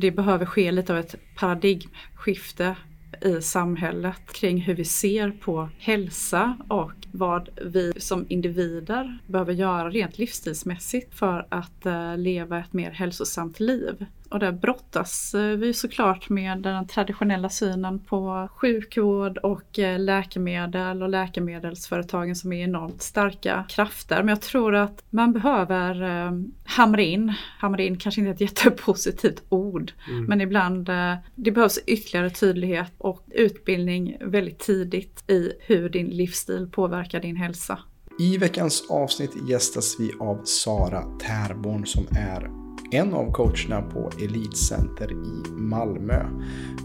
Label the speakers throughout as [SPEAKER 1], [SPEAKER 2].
[SPEAKER 1] det behöver ske lite av ett paradigmskifte i samhället kring hur vi ser på hälsa och vad vi som individer behöver göra rent livsstilsmässigt för att eh, leva ett mer hälsosamt liv. Och där brottas uh, vi såklart med den traditionella synen på sjukvård och uh, läkemedel och läkemedelsföretagen som är enormt starka krafter. Men jag tror att man behöver hamra in, hamra in kanske inte ett jättepositivt ord, mm. men ibland det behövs ytterligare tydlighet och utbildning väldigt tidigt i hur din livsstil påverkar din hälsa.
[SPEAKER 2] I veckans avsnitt gästas vi av Sara Tärborn som är en av coacherna på Elitcenter i Malmö.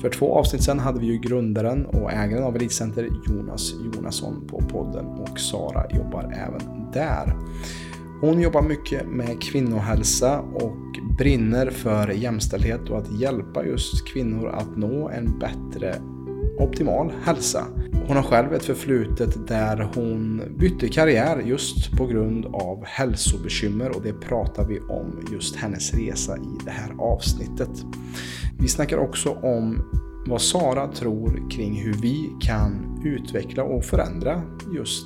[SPEAKER 2] För två avsnitt sedan hade vi ju grundaren och ägaren av Elitcenter Jonas Jonasson på podden och Sara jobbar även där. Hon jobbar mycket med kvinnohälsa och brinner för jämställdhet och att hjälpa just kvinnor att nå en bättre optimal hälsa. Hon har själv ett förflutet där hon bytte karriär just på grund av hälsobekymmer och det pratar vi om just hennes resa i det här avsnittet. Vi snackar också om vad Sara tror kring hur vi kan utveckla och förändra just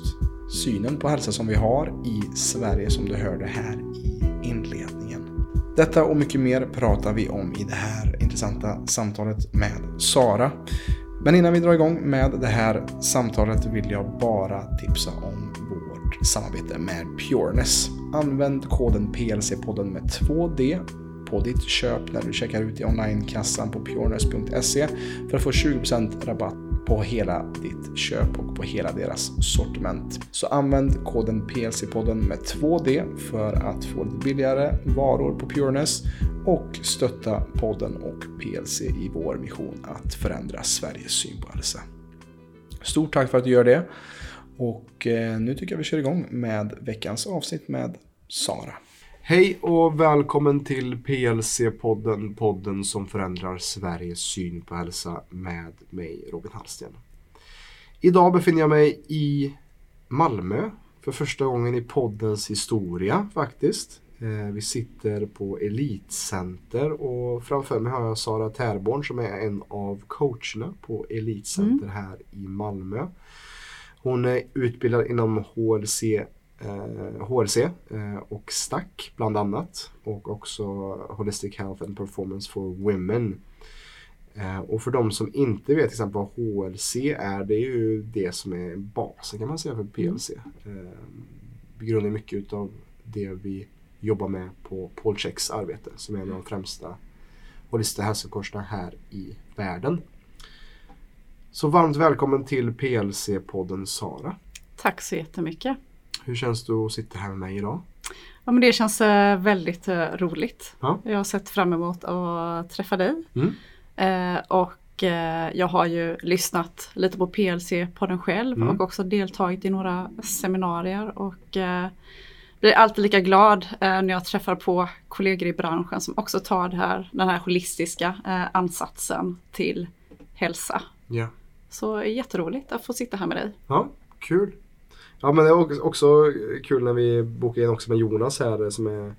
[SPEAKER 2] synen på hälsa som vi har i Sverige som du hörde här i inledningen. Detta och mycket mer pratar vi om i det här intressanta samtalet med Sara. Men innan vi drar igång med det här samtalet vill jag bara tipsa om vårt samarbete med Pureness. Använd koden PLC-podden med 2D på ditt köp när du checkar ut i onlinekassan på pureness.se för att få 20% rabatt på hela ditt köp och på hela deras sortiment. Så använd koden PLC-podden med 2D för att få lite billigare varor på Pureness och stötta podden och PLC i vår mission att förändra Sveriges syn på hälsa. Stort tack för att du gör det. Och eh, nu tycker jag vi kör igång med veckans avsnitt med Sara.
[SPEAKER 3] Hej och välkommen till PLC-podden, podden som förändrar Sveriges syn på hälsa med mig Robin Hallsten. Idag befinner jag mig i Malmö för första gången i poddens historia faktiskt. Eh, vi sitter på Elitcenter och framför mig har jag Sara Tärborn som är en av coacherna på Elitcenter mm. här i Malmö. Hon är utbildad inom HLC, eh, HLC eh, och STAC bland annat och också Holistic Health and Performance for Women. Eh, och för de som inte vet till exempel vad HLC är, det är ju det som är basen kan man säga för PLC. Mm. Eh, vi grundar mycket av det vi jobbar med på Paul Checks arbete som är en av de främsta holistiska hälsokurserna här i världen. Så varmt välkommen till PLC-podden Sara.
[SPEAKER 1] Tack så jättemycket.
[SPEAKER 3] Hur känns det att sitta här med mig idag?
[SPEAKER 1] Ja, men det känns eh, väldigt uh, roligt. Ja. Jag har sett fram emot att träffa dig. Mm. Uh, och jag har ju lyssnat lite på PLC-podden själv mm. och också deltagit i några seminarier och blir alltid lika glad eh, när jag träffar på kollegor i branschen som också tar här, den här holistiska eh, ansatsen till hälsa. Ja. Så jätteroligt att få sitta här med dig.
[SPEAKER 3] Ja, kul. Ja men det är också kul när vi bokade in också med Jonas här eh, som är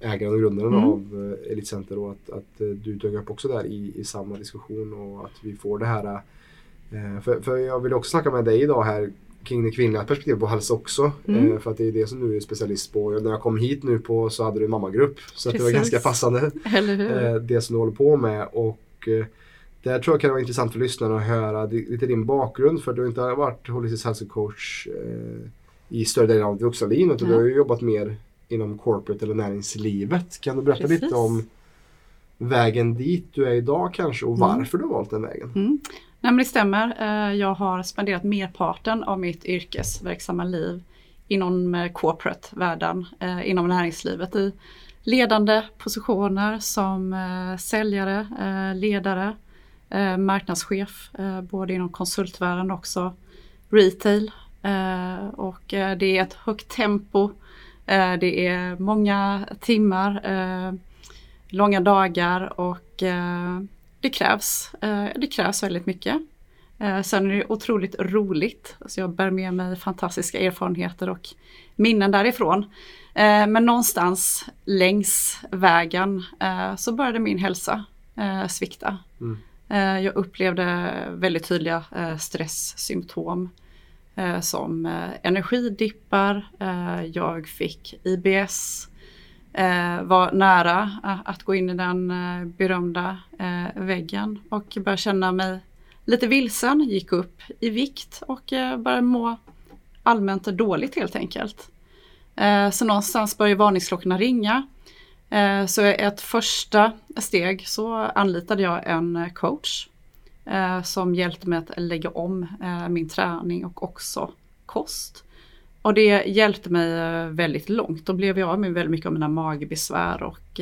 [SPEAKER 3] ägaren och grundaren mm. av eh, Elitcenter och att, att eh, du dök upp också där i, i samma diskussion och att vi får det här för, för jag vill också snacka med dig idag här kring det kvinnliga perspektivet på hälsa också. Mm. Eh, för att det är det som du är specialist på. När jag kom hit nu på så hade du en mammagrupp. Så det var ganska passande. Eh, det som du håller på med. Och eh, där tror jag kan vara intressant för lyssnarna att höra lite din bakgrund. För du har inte varit holistisk hälsocoach i större delen av ditt vuxna liv. Utan du har ju jobbat mer inom corporate eller näringslivet. Kan du berätta Precis. lite om vägen dit du är idag kanske och mm. varför mm. du har valt den vägen?
[SPEAKER 1] Mm. Nej men det stämmer. Eh, jag har spenderat merparten av mitt yrkesverksamma liv inom eh, corporate-världen, eh, inom näringslivet i ledande positioner som säljare, ledare, Eh, marknadschef, eh, både inom konsultvärlden och också retail. Eh, och det är ett högt tempo, det är många timmar, långa dagar och det krävs. Eh, det krävs väldigt mycket. Sen är det otroligt roligt. Så jag bär med mig fantastiska erfarenheter och minnen därifrån. Men någonstans längs vägen så började min hälsa svikta.
[SPEAKER 3] Mm.
[SPEAKER 1] Eh, jag upplevde väldigt tydliga eh, stresssymptom eh, som energidippar, jag fick IBS, var nära att gå in i den berömda väggen och började känna mig lite vilsen, gick upp i vikt och började må allmänt dåligt helt enkelt. Så någonstans började varningsklockorna ringa. Eh, så ett första steg så anlitade jag en eh, coach eh, som hjälpte mig att lägga om min träning och också kost. Och det hjälpte mig väldigt långt. Då blev jag av med väldigt mycket av mina magbesvär och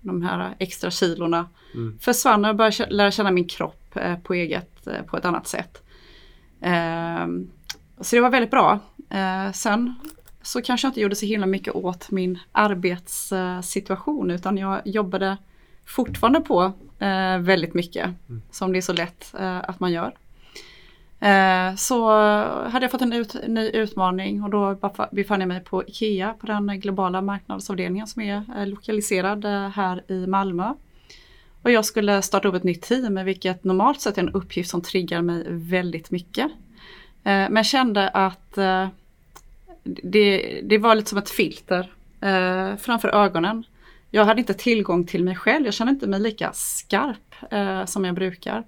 [SPEAKER 1] de här extra kilorna
[SPEAKER 3] Mm.
[SPEAKER 1] försvann och jag började lära känna min kropp på eget, på ett annat sätt. Ehm, så det var väldigt bra. Sen så kanske jag inte gjorde så himla mycket åt min arbetssituation utan jag jobbade fortfarande på eh, väldigt mycket som det är så lätt eh, att man gör. Eh, så hade jag fått en ut, ny utmaning och då befa- befann jag mig på IKEA på den globala marknadsavdelningen som är eh, lokaliserad eh, här i Malmö. Och jag skulle starta upp ett nytt team, vilket normalt sett är en uppgift som triggar mig väldigt mycket. Eh, Men jag kände att det, det var lite som ett filter eh, framför ögonen. Jag hade inte tillgång till mig själv, jag kände inte mig lika skarp eh, som jag brukar.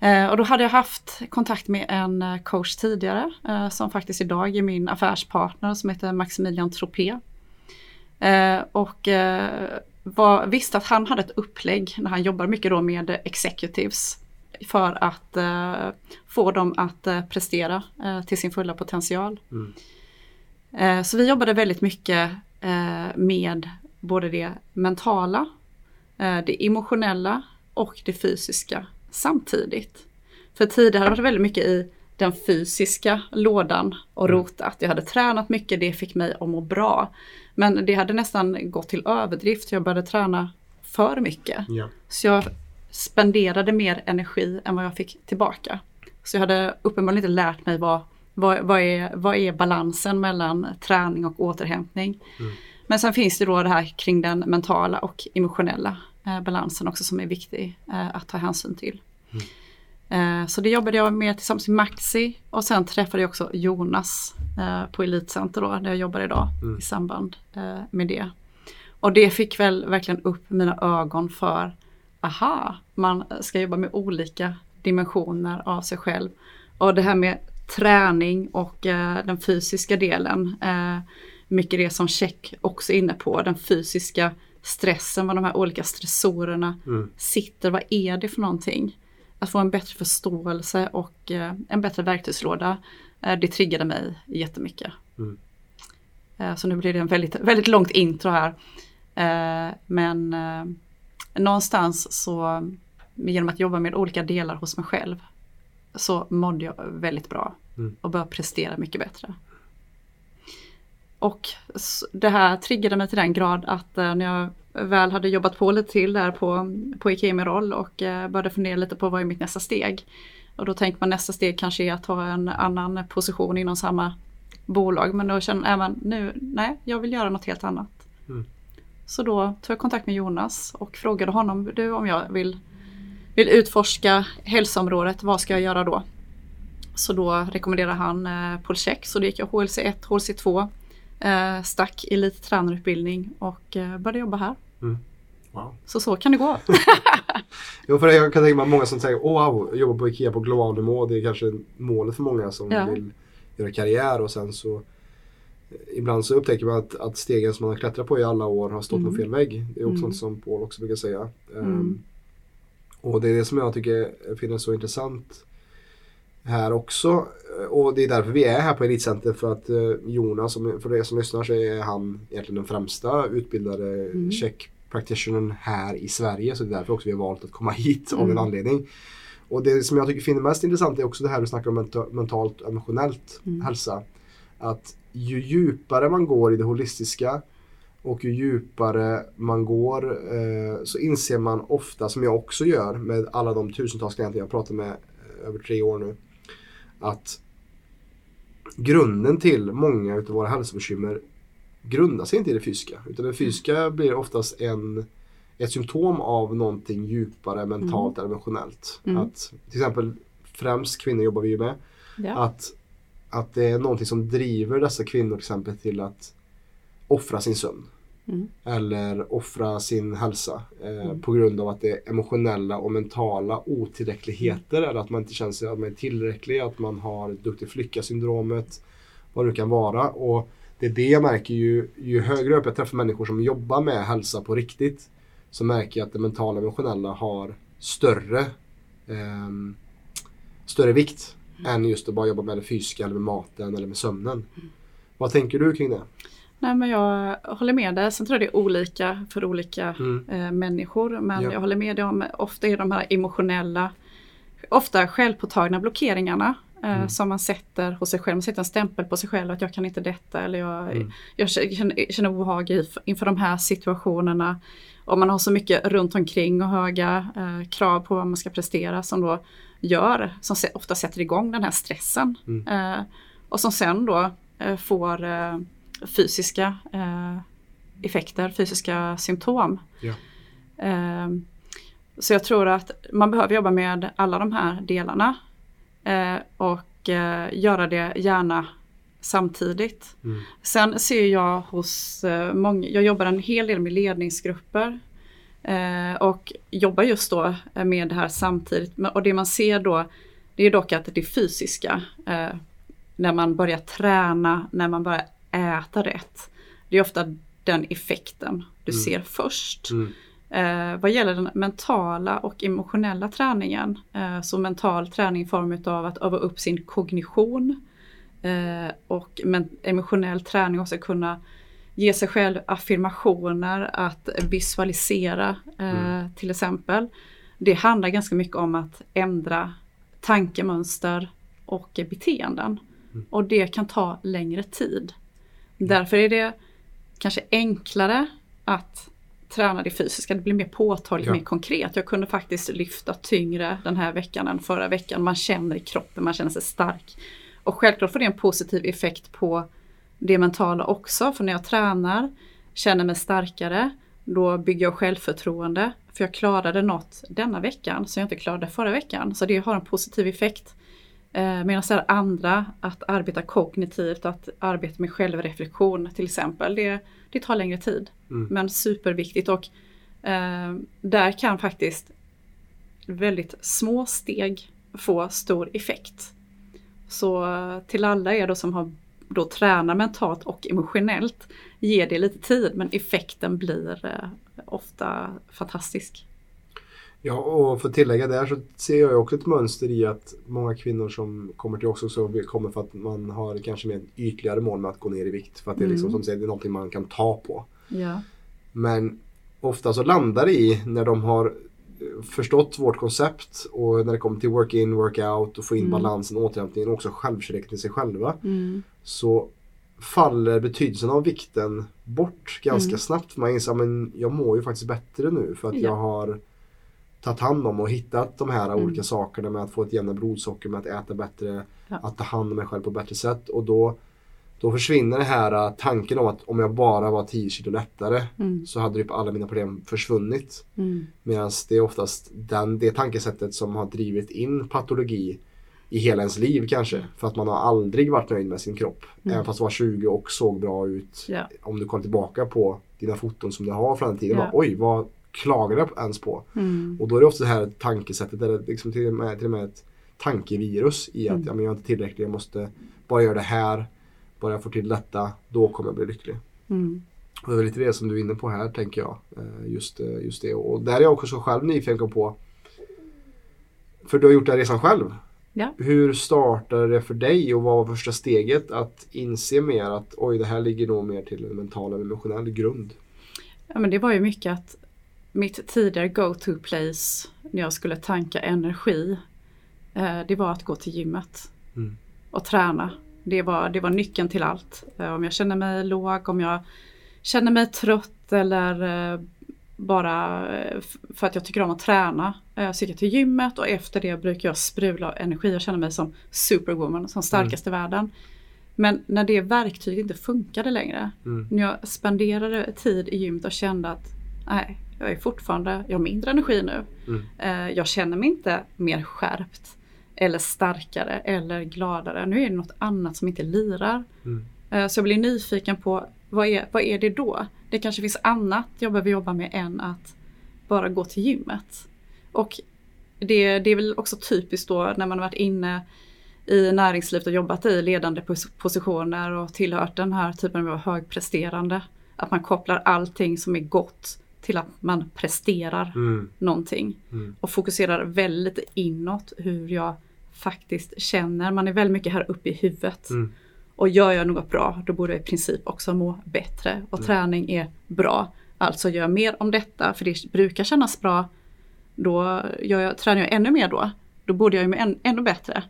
[SPEAKER 1] Eh, och då hade jag haft kontakt med en eh, coach tidigare eh, som faktiskt idag är min affärspartner som heter Maximilian Tropé. Eh, och eh, var, visste att han hade ett upplägg när han jobbar mycket då med executives för att eh, få dem att eh, prestera eh, till sin fulla potential.
[SPEAKER 3] Mm.
[SPEAKER 1] Eh, så vi jobbade väldigt mycket eh, med både det mentala, eh, det emotionella och det fysiska samtidigt. För tidigare hade det varit väldigt mycket i den fysiska lådan och rotat. Jag hade tränat mycket, det fick mig att må bra. Men det hade nästan gått till överdrift, jag började träna för mycket.
[SPEAKER 3] Ja.
[SPEAKER 1] Så jag spenderade mer energi än vad jag fick tillbaka. Så jag hade uppenbarligen inte lärt mig vad, vad, vad, är, vad är balansen mellan träning och återhämtning.
[SPEAKER 3] Mm.
[SPEAKER 1] Men sen finns det då det här kring den mentala och emotionella eh, balansen också som är viktig eh, att ta hänsyn till. Eh, så det jobbade jag med tillsammans med Maxi och sen träffade jag också Jonas eh, på Elitcenter då, där jag jobbar idag
[SPEAKER 3] Mm.
[SPEAKER 1] i samband eh, med det. Och det fick väl verkligen upp mina ögon för, aha, man ska jobba med olika dimensioner av sig själv. Och det här med träning och eh, den fysiska delen, eh, mycket det som Check också är inne på, den fysiska stressen, vad de här olika stressorerna
[SPEAKER 3] Mm.
[SPEAKER 1] sitter, vad är det för någonting? Att få en bättre förståelse och eh, en bättre verktygslåda, det triggade mig jättemycket.
[SPEAKER 3] Mm.
[SPEAKER 1] Så nu blir det en väldigt, väldigt långt intro här. Men någonstans så genom att jobba med olika delar hos mig själv så mådde jag väldigt bra
[SPEAKER 3] Mm.
[SPEAKER 1] och började prestera mycket bättre. Och det här triggade mig till den grad att eh, när jag väl hade jobbat på lite till där på, på med roll och eh, började fundera lite på vad är mitt nästa steg. Och då tänkte man nästa steg kanske är att ta en annan position inom samma bolag. Men då kände jag även nu, nej, jag vill göra något helt annat.
[SPEAKER 3] Mm.
[SPEAKER 1] Så då tog jag kontakt med Jonas och frågade honom du, om jag vill, vill utforska hälsoområdet, vad ska jag göra då? Så då rekommenderade han eh, Polcheck, så då gick jag HLC1, HLC2, eh, stack elittränarutbildning och eh, började jobba här.
[SPEAKER 3] Wow.
[SPEAKER 1] Så så kan det gå.
[SPEAKER 3] Jo, för jag kan tänka mig att många som säger åh, wow, jobba på IKEA på global nivå. Det är kanske målet för många som
[SPEAKER 1] Ja.
[SPEAKER 3] vill göra karriär och sen så eh, Ibland så upptäcker man att, att stegen som man har klättrat på i alla år har stått på
[SPEAKER 1] Mm.
[SPEAKER 3] fel vägg. Det är också
[SPEAKER 1] Mm.
[SPEAKER 3] sånt som Paul också brukar säga. Ehm,
[SPEAKER 1] Mm.
[SPEAKER 3] Och det är det som jag tycker finner så intressant här också. Och det är därför vi är här på Elitcenter för att eh, Jonas, för er som lyssnar så är han egentligen den främsta utbildade
[SPEAKER 1] Mm.
[SPEAKER 3] check practitionern här i Sverige. Så det är därför också vi har valt att komma hit av en
[SPEAKER 1] Mm.
[SPEAKER 3] anledning. Och det som jag tycker finner mest intressant är också det här du snackar om menta- mentalt och emotionellt
[SPEAKER 1] Mm.
[SPEAKER 3] hälsa. Att ju djupare man går i det holistiska och ju djupare man går eh, så inser man ofta, som jag också gör med alla de tusentals klienter jag pratar med eh, över tre år nu, att grunden till många av våra hälsobekymmer grundar sig inte i det fysiska. Utan det fysiska blir oftast en, ett symptom av någonting djupare mentalt eller emotionellt.
[SPEAKER 1] Mm.
[SPEAKER 3] Att till exempel främst kvinnor jobbar vi ju med.
[SPEAKER 1] Ja.
[SPEAKER 3] Att, att det är någonting som driver dessa kvinnor till exempel till att offra sin sömn.
[SPEAKER 1] Mm.
[SPEAKER 3] Eller offra sin hälsa eh,
[SPEAKER 1] Mm.
[SPEAKER 3] på grund av att det är emotionella och mentala otillräckligheter eller att man inte känner sig att man är tillräcklig, att man har duktig flicka-syndromet, vad det kan vara. Och det är det jag märker ju, ju högre upp jag träffar människor som jobbar med hälsa på riktigt så märker jag att det mentala och emotionella har större ehm, större vikt än just att bara jobba med det fysiska eller med maten eller med sömnen. Vad tänker du kring det?
[SPEAKER 1] Nej, men jag håller med dig. Sen tror jag det är olika för olika
[SPEAKER 3] Mm.
[SPEAKER 1] eh, människor. Men
[SPEAKER 3] Ja.
[SPEAKER 1] jag håller med dig om ofta är de här emotionella, ofta självpåtagna blockeringarna eh,
[SPEAKER 3] Mm.
[SPEAKER 1] som man sätter hos sig själv. Man sätter en stämpel på sig själv att jag kan inte detta eller jag,
[SPEAKER 3] Mm.
[SPEAKER 1] jag känner, känner obehag inför de här situationerna. Och man har så mycket runt omkring och höga eh, krav på vad man ska prestera som då gör, som ofta sätter igång den här stressen.
[SPEAKER 3] Mm.
[SPEAKER 1] Eh, och som sen då eh, får fysiska eh, effekter, fysiska symptom.
[SPEAKER 3] Ja.
[SPEAKER 1] Eh, så jag tror att man behöver jobba med alla de här delarna. Eh, och eh, göra det gärna samtidigt.
[SPEAKER 3] Mm.
[SPEAKER 1] Sen ser jag hos eh, många, jag jobbar en hel del med ledningsgrupper. Eh, och jobbar just då med det här samtidigt. Och det man ser då, det är dock att det fysiska, när man börjar träna, när man börjar äta rätt. Det är ofta den effekten du
[SPEAKER 3] Mm.
[SPEAKER 1] ser först.
[SPEAKER 3] Mm.
[SPEAKER 1] Eh, vad gäller den mentala och emotionella träningen, eh, så mental träning i form av att öva upp sin kognition eh, och emotionell träning också kunna ge sig själv affirmationer, att visualisera eh,
[SPEAKER 3] Mm.
[SPEAKER 1] till exempel. Det handlar ganska mycket om att ändra tankemönster och beteenden.
[SPEAKER 3] Mm.
[SPEAKER 1] Och det kan ta längre tid. Därför är det kanske enklare att träna det fysiska. Det blir mer påtagligt,
[SPEAKER 3] Ja.
[SPEAKER 1] mer konkret. Jag kunde faktiskt lyfta tyngre den här veckan än förra veckan. Man känner i kroppen, man känner sig stark. Och självklart får det en positiv effekt på det mentala också. För när jag tränar, känner mig starkare, då bygger jag självförtroende. För jag klarade något denna veckan som jag inte klarade förra veckan. Så det har en positiv effekt. Eh, Medan det andra, att arbeta kognitivt, att arbeta med självreflektion till exempel, det, det tar längre tid.
[SPEAKER 3] Mm.
[SPEAKER 1] Men superviktigt och eh, där kan faktiskt väldigt små steg få stor effekt. Så till alla er då som har då tränar mentalt och emotionellt, ge det lite tid men effekten blir eh, ofta fantastisk.
[SPEAKER 3] Ja, och för att tillägga där så ser jag ju också ett mönster i att många kvinnor som kommer till oss också kommer för att man har kanske mer ytligare mål med att gå ner i vikt. För att det är liksom
[SPEAKER 1] Mm.
[SPEAKER 3] som du säger, det är någonting man kan ta på.
[SPEAKER 1] Ja.
[SPEAKER 3] Men ofta så landar det i när de har eh, förstått vårt koncept och när det kommer till work in, work out och få in
[SPEAKER 1] Mm.
[SPEAKER 3] balansen, återhämtningen och också självkärleken till sig själva.
[SPEAKER 1] Mm.
[SPEAKER 3] Så faller betydelsen av vikten bort ganska
[SPEAKER 1] Mm.
[SPEAKER 3] snabbt. Man inser att jag mår ju faktiskt bättre nu för att
[SPEAKER 1] Ja.
[SPEAKER 3] jag har tagit hand om och hittat de här
[SPEAKER 1] Mm.
[SPEAKER 3] olika sakerna med att få ett jämnare blodsocker, med att äta bättre,
[SPEAKER 1] Ja.
[SPEAKER 3] att ta hand om mig själv på ett bättre sätt. Och då, då försvinner det här äh, tanken om att om jag bara var 10 kilo lättare
[SPEAKER 1] Mm.
[SPEAKER 3] så hade typ alla mina problem försvunnit.
[SPEAKER 1] Mm.
[SPEAKER 3] Medan det är oftast den, det tankesättet som har drivit in patologi i hela ens liv kanske. För att man har aldrig varit nöjd med sin kropp.
[SPEAKER 1] Mm.
[SPEAKER 3] Även fast du var 20 och såg bra ut.
[SPEAKER 1] Ja.
[SPEAKER 3] Om du kollar tillbaka på dina foton som du har från den tiden.
[SPEAKER 1] Ja.
[SPEAKER 3] Bara, Oj, vad klagar ens på?
[SPEAKER 1] Mm.
[SPEAKER 3] Och då är det ofta det här tankesättet, eller liksom till, och med, till och med ett tankevirus i att
[SPEAKER 1] Mm.
[SPEAKER 3] ja, men jag är inte tillräcklig, jag måste bara göra det här. Bara jag får till detta, då kommer jag bli lycklig.
[SPEAKER 1] Mm.
[SPEAKER 3] Och det är väl lite det som du är inne på här tänker jag. Eh, Just, eh, just det. Och där är jag också så själv nyfiken på. För du har gjort den resan själv.
[SPEAKER 1] Ja.
[SPEAKER 3] Hur startade det för dig och vad var första steget att inse mer att oj det här ligger nog mer till en mental eller emotionell grund?
[SPEAKER 1] Ja, men det var ju mycket att mitt tidigare go-to place när jag skulle tanka energi, eh, det var att gå till gymmet
[SPEAKER 3] Mm.
[SPEAKER 1] och träna. Det var, det var nyckeln till allt. Eh, om jag känner mig låg, om jag känner mig trött eller eh, bara för att jag tycker om att träna. Så gick jag till gymmet och efter det brukar jag sprudla av energi. Jag känner mig som superwoman, som starkast i världen. Men när det verktyget inte funkade längre,
[SPEAKER 3] Mm.
[SPEAKER 1] när jag spenderade tid i gymmet och kände att nej, jag är fortfarande, jag har mindre energi nu.
[SPEAKER 3] Mm.
[SPEAKER 1] Eh, jag känner mig inte mer skärpt eller starkare eller gladare. Nu är det något annat som inte lirar.
[SPEAKER 3] Mm.
[SPEAKER 1] Eh, så jag blir nyfiken på vad är, vad är det då? Det kanske finns annat jag behöver jobba med än att bara gå till gymmet. Och det, det är väl också typiskt då när man har varit inne i näringslivet och jobbat i ledande pos- positioner och tillhört den här typen av högpresterande. Att man kopplar allting som är gott till att man presterar
[SPEAKER 3] Mm.
[SPEAKER 1] någonting.
[SPEAKER 3] Mm.
[SPEAKER 1] Och fokuserar väldigt inåt hur jag faktiskt känner. Man är väldigt mycket här uppe i huvudet.
[SPEAKER 3] Mm.
[SPEAKER 1] Och gör jag något bra, då borde jag i princip också må bättre. Och
[SPEAKER 3] Mm.
[SPEAKER 1] träning är bra. Alltså gör jag mer om detta, för det brukar kännas bra. Då gör jag, tränar jag ännu mer då. Då borde jag ju må än, ännu bättre.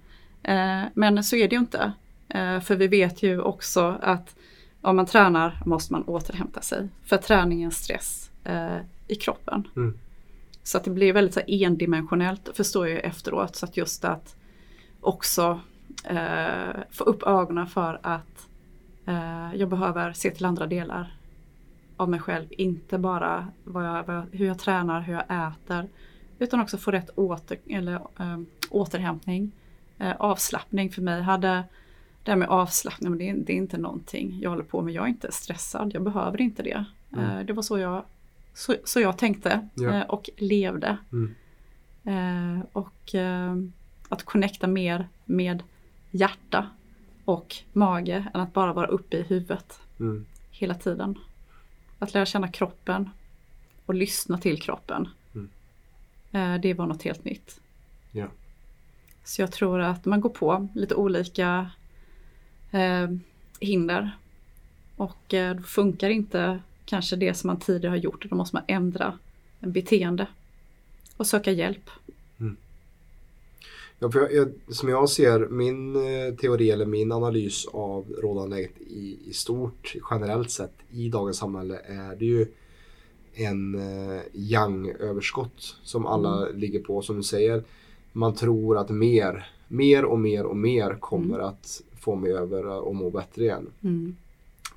[SPEAKER 1] Eh, men så är det ju inte. Eh, för vi vet ju också att om man tränar måste man återhämta sig. För träning är en stress eh, i kroppen.
[SPEAKER 3] Mm.
[SPEAKER 1] Så att det blir väldigt så här, endimensionellt förstår jag efteråt. Så att just att också eh, få upp ögonen för att eh, jag behöver se till andra delar av mig själv. Inte bara vad jag, vad jag, hur jag tränar, hur jag äter. Utan också få rätt åter, eller, eh, återhämtning. Eh, avslappning för mig. Hade det här med avslappning, men det är, det är inte någonting jag håller på med. Jag är inte stressad, jag behöver inte det.
[SPEAKER 3] Mm.
[SPEAKER 1] Eh, det var så jag, så, så jag tänkte
[SPEAKER 3] Ja.
[SPEAKER 1] eh, och levde.
[SPEAKER 3] Mm.
[SPEAKER 1] Eh, och eh, att connecta mer med hjärta och mage än att bara vara uppe i huvudet
[SPEAKER 3] Mm.
[SPEAKER 1] hela tiden. Att lära känna kroppen och lyssna till kroppen.
[SPEAKER 3] Mm.
[SPEAKER 1] Eh, det var något helt nytt.
[SPEAKER 3] Ja.
[SPEAKER 1] Så jag tror att man går på lite olika eh, hinder. Och eh, då funkar inte kanske det som man tidigare har gjort. Då måste man ändra en beteende. Och söka hjälp.
[SPEAKER 3] Ja, för jag, jag, som jag ser min eh, teori eller min analys av rådande läget i, i stort generellt sett i dagens samhälle är det ju en eh, yang-överskott som alla ligger på som du säger. Man tror att mer, mer och mer och mer kommer att få mig över och må bättre igen.
[SPEAKER 1] Mm.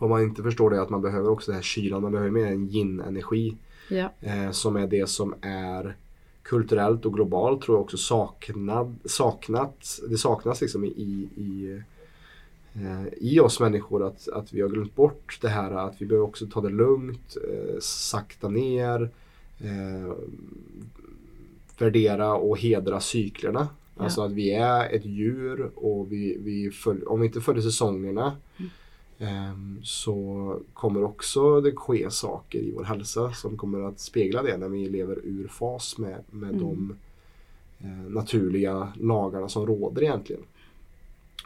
[SPEAKER 3] Vad man inte förstår är att man behöver också det här kylan, man behöver mer en yin-energi
[SPEAKER 1] Ja.
[SPEAKER 3] eh, som är det som är kulturellt och globalt tror jag också saknad, saknat, det saknas liksom i, i, eh, i oss människor att, att vi har glömt bort det här att vi behöver också ta det lugnt, eh, sakta ner, eh, värdera och hedra cyklerna.
[SPEAKER 1] Ja.
[SPEAKER 3] Alltså att vi är ett djur och vi, vi följ, om vi inte följer säsongerna ehm, så kommer också det ske saker i vår hälsa som kommer att spegla det när vi lever ur fas med, med
[SPEAKER 1] Mm.
[SPEAKER 3] de eh, naturliga lagarna som råder egentligen.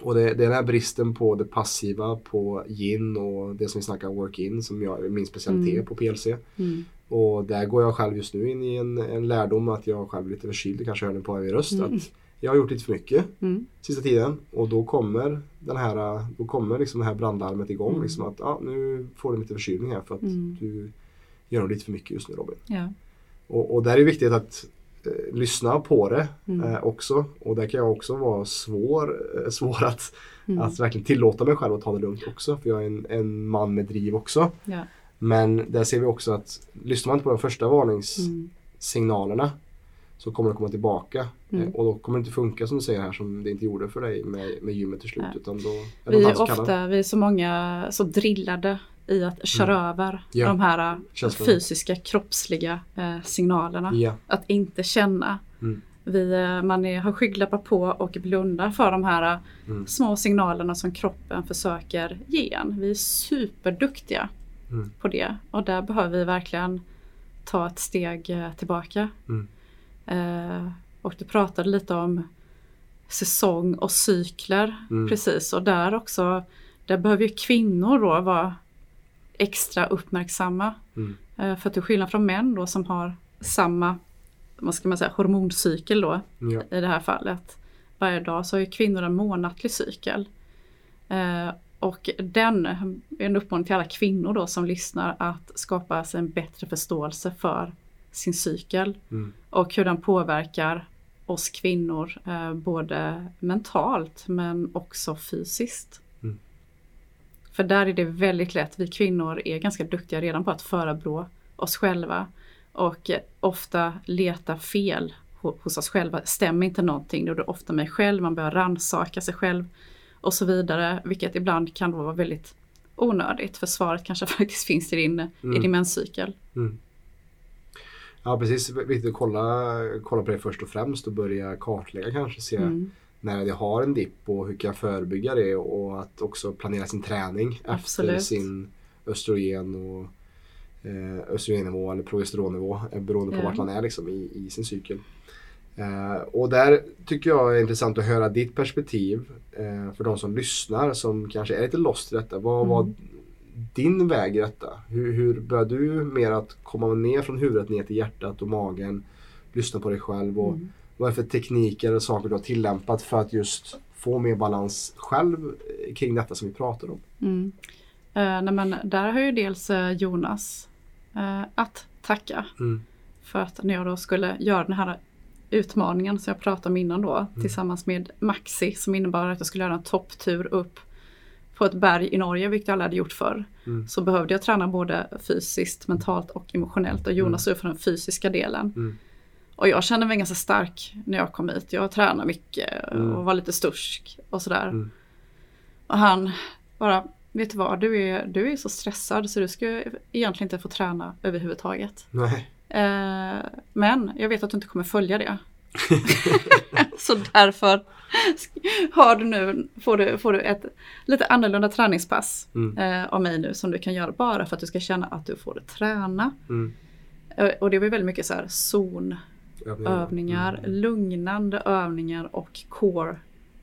[SPEAKER 3] Och det, det är den här bristen på det passiva, på yin och det som vi snackar work-in som jag, min specialitet
[SPEAKER 1] Mm.
[SPEAKER 3] på PLC.
[SPEAKER 1] Mm.
[SPEAKER 3] Och där går jag själv just nu in i en, en lärdom att jag själv är lite förkyld, kanske hör ni på min röst.
[SPEAKER 1] Mm.
[SPEAKER 3] Att jag har gjort lite för mycket
[SPEAKER 1] Mm.
[SPEAKER 3] sista tiden och då kommer den här, då kommer liksom det här brandlarmet igång.
[SPEAKER 1] Mm.
[SPEAKER 3] Liksom att ah, nu får du lite förkylning här för att
[SPEAKER 1] Mm.
[SPEAKER 3] du gör nog lite för mycket just nu Robin.
[SPEAKER 1] Ja.
[SPEAKER 3] Och, och där är det viktigt att eh, lyssna på det
[SPEAKER 1] Mm.
[SPEAKER 3] eh, också. Och där kan jag också vara svår, eh, svår att,
[SPEAKER 1] Mm.
[SPEAKER 3] att verkligen tillåta mig själv att ta det lugnt också. För jag är en, en man med driv också.
[SPEAKER 1] Ja.
[SPEAKER 3] Men där ser vi också att lyssnar man inte på de första varningssignalerna
[SPEAKER 1] Mm.
[SPEAKER 3] Så kommer det komma tillbaka.
[SPEAKER 1] Mm.
[SPEAKER 3] Eh, och då kommer det inte funka som du säger här som det inte gjorde för dig med, med gymmet till slut.
[SPEAKER 1] Nej.
[SPEAKER 3] Utan då är
[SPEAKER 1] Vi är ofta, vi är så många så drillade i att köra över
[SPEAKER 3] Mm. Ja.
[SPEAKER 1] de här äh,
[SPEAKER 3] Känslorna.
[SPEAKER 1] fysiska, kroppsliga eh, signalerna.
[SPEAKER 3] Ja.
[SPEAKER 1] Att inte känna.
[SPEAKER 3] Mm.
[SPEAKER 1] Vi, eh, man är, har skygglappar på och blundar för de här
[SPEAKER 3] Mm.
[SPEAKER 1] små signalerna som kroppen försöker ge en. Vi är superduktiga
[SPEAKER 3] Mm.
[SPEAKER 1] på det och där behöver vi verkligen ta ett steg eh, tillbaka. Eh, och du pratade lite om säsong och cykler
[SPEAKER 3] Mm.
[SPEAKER 1] precis och där också där behöver ju kvinnor då vara extra uppmärksamma.
[SPEAKER 3] Mm.
[SPEAKER 1] Eh, för till skillnad från män då som har samma vad ska man säga, hormoncykel då
[SPEAKER 3] Ja.
[SPEAKER 1] i det här fallet. Varje dag så har ju kvinnor en månatlig cykel. Eh, och den är en uppmaning till alla kvinnor då som lyssnar att skapa sig en bättre förståelse för sin cykel
[SPEAKER 3] Mm.
[SPEAKER 1] och hur den påverkar oss kvinnor eh, både mentalt men också fysiskt.
[SPEAKER 3] Mm.
[SPEAKER 1] För där är det väldigt lätt, vi kvinnor är ganska duktiga redan på att förebrå oss själva och ofta leta fel ho- hos oss själva. Stämmer inte någonting, då är det ofta mig själv, man börjar rannsaka sig själv och så vidare, vilket ibland kan vara väldigt onödigt för svaret kanske faktiskt finns i din, i din menscykel.
[SPEAKER 3] Mm. Ja precis, viktigt att kolla, kolla på det först och främst och börja kartlägga kanske. Se
[SPEAKER 1] Mm.
[SPEAKER 3] när jag har en dipp och hur kan jag förebygga det och att också planera sin träning efter
[SPEAKER 1] Absolut.
[SPEAKER 3] sin östrogen och eh, östrogennivå eller progesteronnivå eh, beroende på
[SPEAKER 1] Ja.
[SPEAKER 3] vart man är liksom, i, i sin cykel. Eh, och där tycker jag är intressant att höra ditt perspektiv eh, för de som lyssnar som kanske är lite lost i detta. Vad
[SPEAKER 1] Mm.
[SPEAKER 3] Din väg i detta? Hur, hur började du mer att komma ner från huvudet ner till hjärtat och magen? Lyssna på dig själv och
[SPEAKER 1] Mm.
[SPEAKER 3] vad är det för tekniker och saker du har tillämpat för att just få mer balans själv kring detta som vi pratar om?
[SPEAKER 1] Mm. Eh, nej men där har ju dels eh, Jonas eh, att tacka.
[SPEAKER 3] Mm.
[SPEAKER 1] För att när jag då skulle göra den här utmaningen som jag pratade om innan då
[SPEAKER 3] Mm.
[SPEAKER 1] tillsammans med Maxi som innebar att jag skulle göra en topptur upp på ett berg i Norge, vilket jag aldrig hade gjort förr.
[SPEAKER 3] Mm.
[SPEAKER 1] Så behövde jag träna både fysiskt, mentalt och emotionellt och Jonas stod för den fysiska delen.
[SPEAKER 3] Mm.
[SPEAKER 1] Och jag kände mig ganska stark när jag kom hit. Jag tränade mycket
[SPEAKER 3] Mm.
[SPEAKER 1] och var lite stursk och sådär.
[SPEAKER 3] Mm.
[SPEAKER 1] Och han bara, vet du vad, du är, du är så stressad så du ska egentligen inte få träna överhuvudtaget.
[SPEAKER 3] Nej.
[SPEAKER 1] Eh, men jag vet att du inte kommer följa det. så därför har du nu, får, du, får du ett lite annorlunda träningspass
[SPEAKER 3] Mm.
[SPEAKER 1] eh, av mig nu som du kan göra bara för att du ska känna att du får träna.
[SPEAKER 3] Mm.
[SPEAKER 1] Eh, och det var väldigt mycket så här zonövningar,
[SPEAKER 3] Mm.
[SPEAKER 1] lugnande övningar och core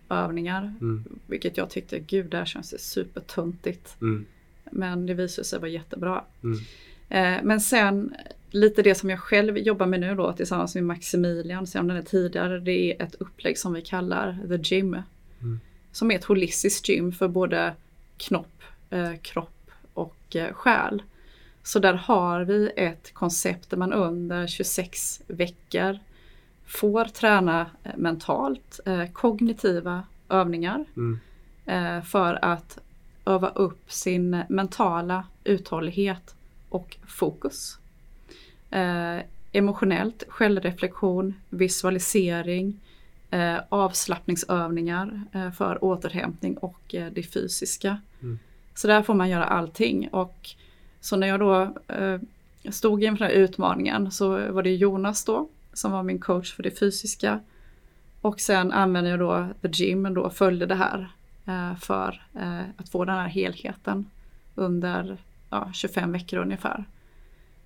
[SPEAKER 1] övningar.
[SPEAKER 3] Mm.
[SPEAKER 1] Vilket jag tyckte, gud det här känns supertuntigt.
[SPEAKER 3] Mm.
[SPEAKER 1] Men det visade sig vara jättebra.
[SPEAKER 3] Mm.
[SPEAKER 1] Eh, men sen lite det som jag själv jobbar med nu då tillsammans med Maximilian, som den är tidigare, det är ett upplägg som vi kallar The Gym.
[SPEAKER 3] Mm.
[SPEAKER 1] Som är ett holistiskt gym för både knopp, eh, kropp och eh, själ. Så där har vi ett koncept där man under 26 veckor får träna eh, mentalt, eh, kognitiva övningar
[SPEAKER 3] Mm.
[SPEAKER 1] eh, för att öva upp sin mentala uthållighet och fokus. Eh, emotionellt, självreflektion, visualisering, eh, avslappningsövningar eh, för återhämtning och eh, det fysiska.
[SPEAKER 3] Mm.
[SPEAKER 1] Så där får man göra allting. Och så när jag då eh, stod inför den här utmaningen så var det Jonas då som var min coach för det fysiska. Och sen använde jag då The Gym och då följde det här för att få den här helheten under ja, 25 veckor ungefär.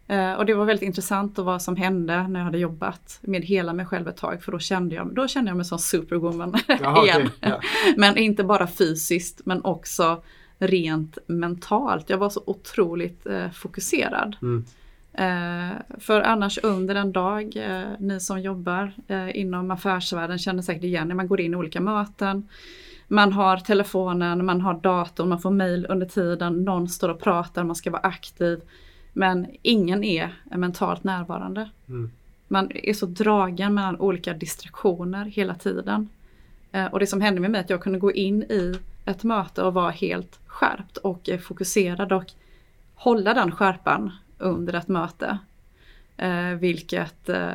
[SPEAKER 1] Eh, och det var väldigt intressant och vad som hände när jag hade jobbat med hela mig själv ett tag för då kände jag, då kände jag mig som superwoman
[SPEAKER 3] Jaha,
[SPEAKER 1] igen.
[SPEAKER 3] okej. Ja.
[SPEAKER 1] Men inte bara fysiskt men också rent mentalt. Jag var så otroligt eh, fokuserad.
[SPEAKER 3] Mm.
[SPEAKER 1] Eh, för annars under en dag, eh, ni som jobbar eh, inom affärsvärlden känner säkert igen när man går in i olika möten. Man har telefonen, man har datorn, man får mail under tiden, någon står och pratar, man ska vara aktiv. Men ingen är mentalt närvarande.
[SPEAKER 3] Mm.
[SPEAKER 1] Man är så dragen mellan olika distraktioner hela tiden. Eh, och det som hände med mig att jag kunde gå in i ett möte och vara helt skärpt och eh, fokuserad och hålla den skärpan under ett möte. Eh, vilket, eh,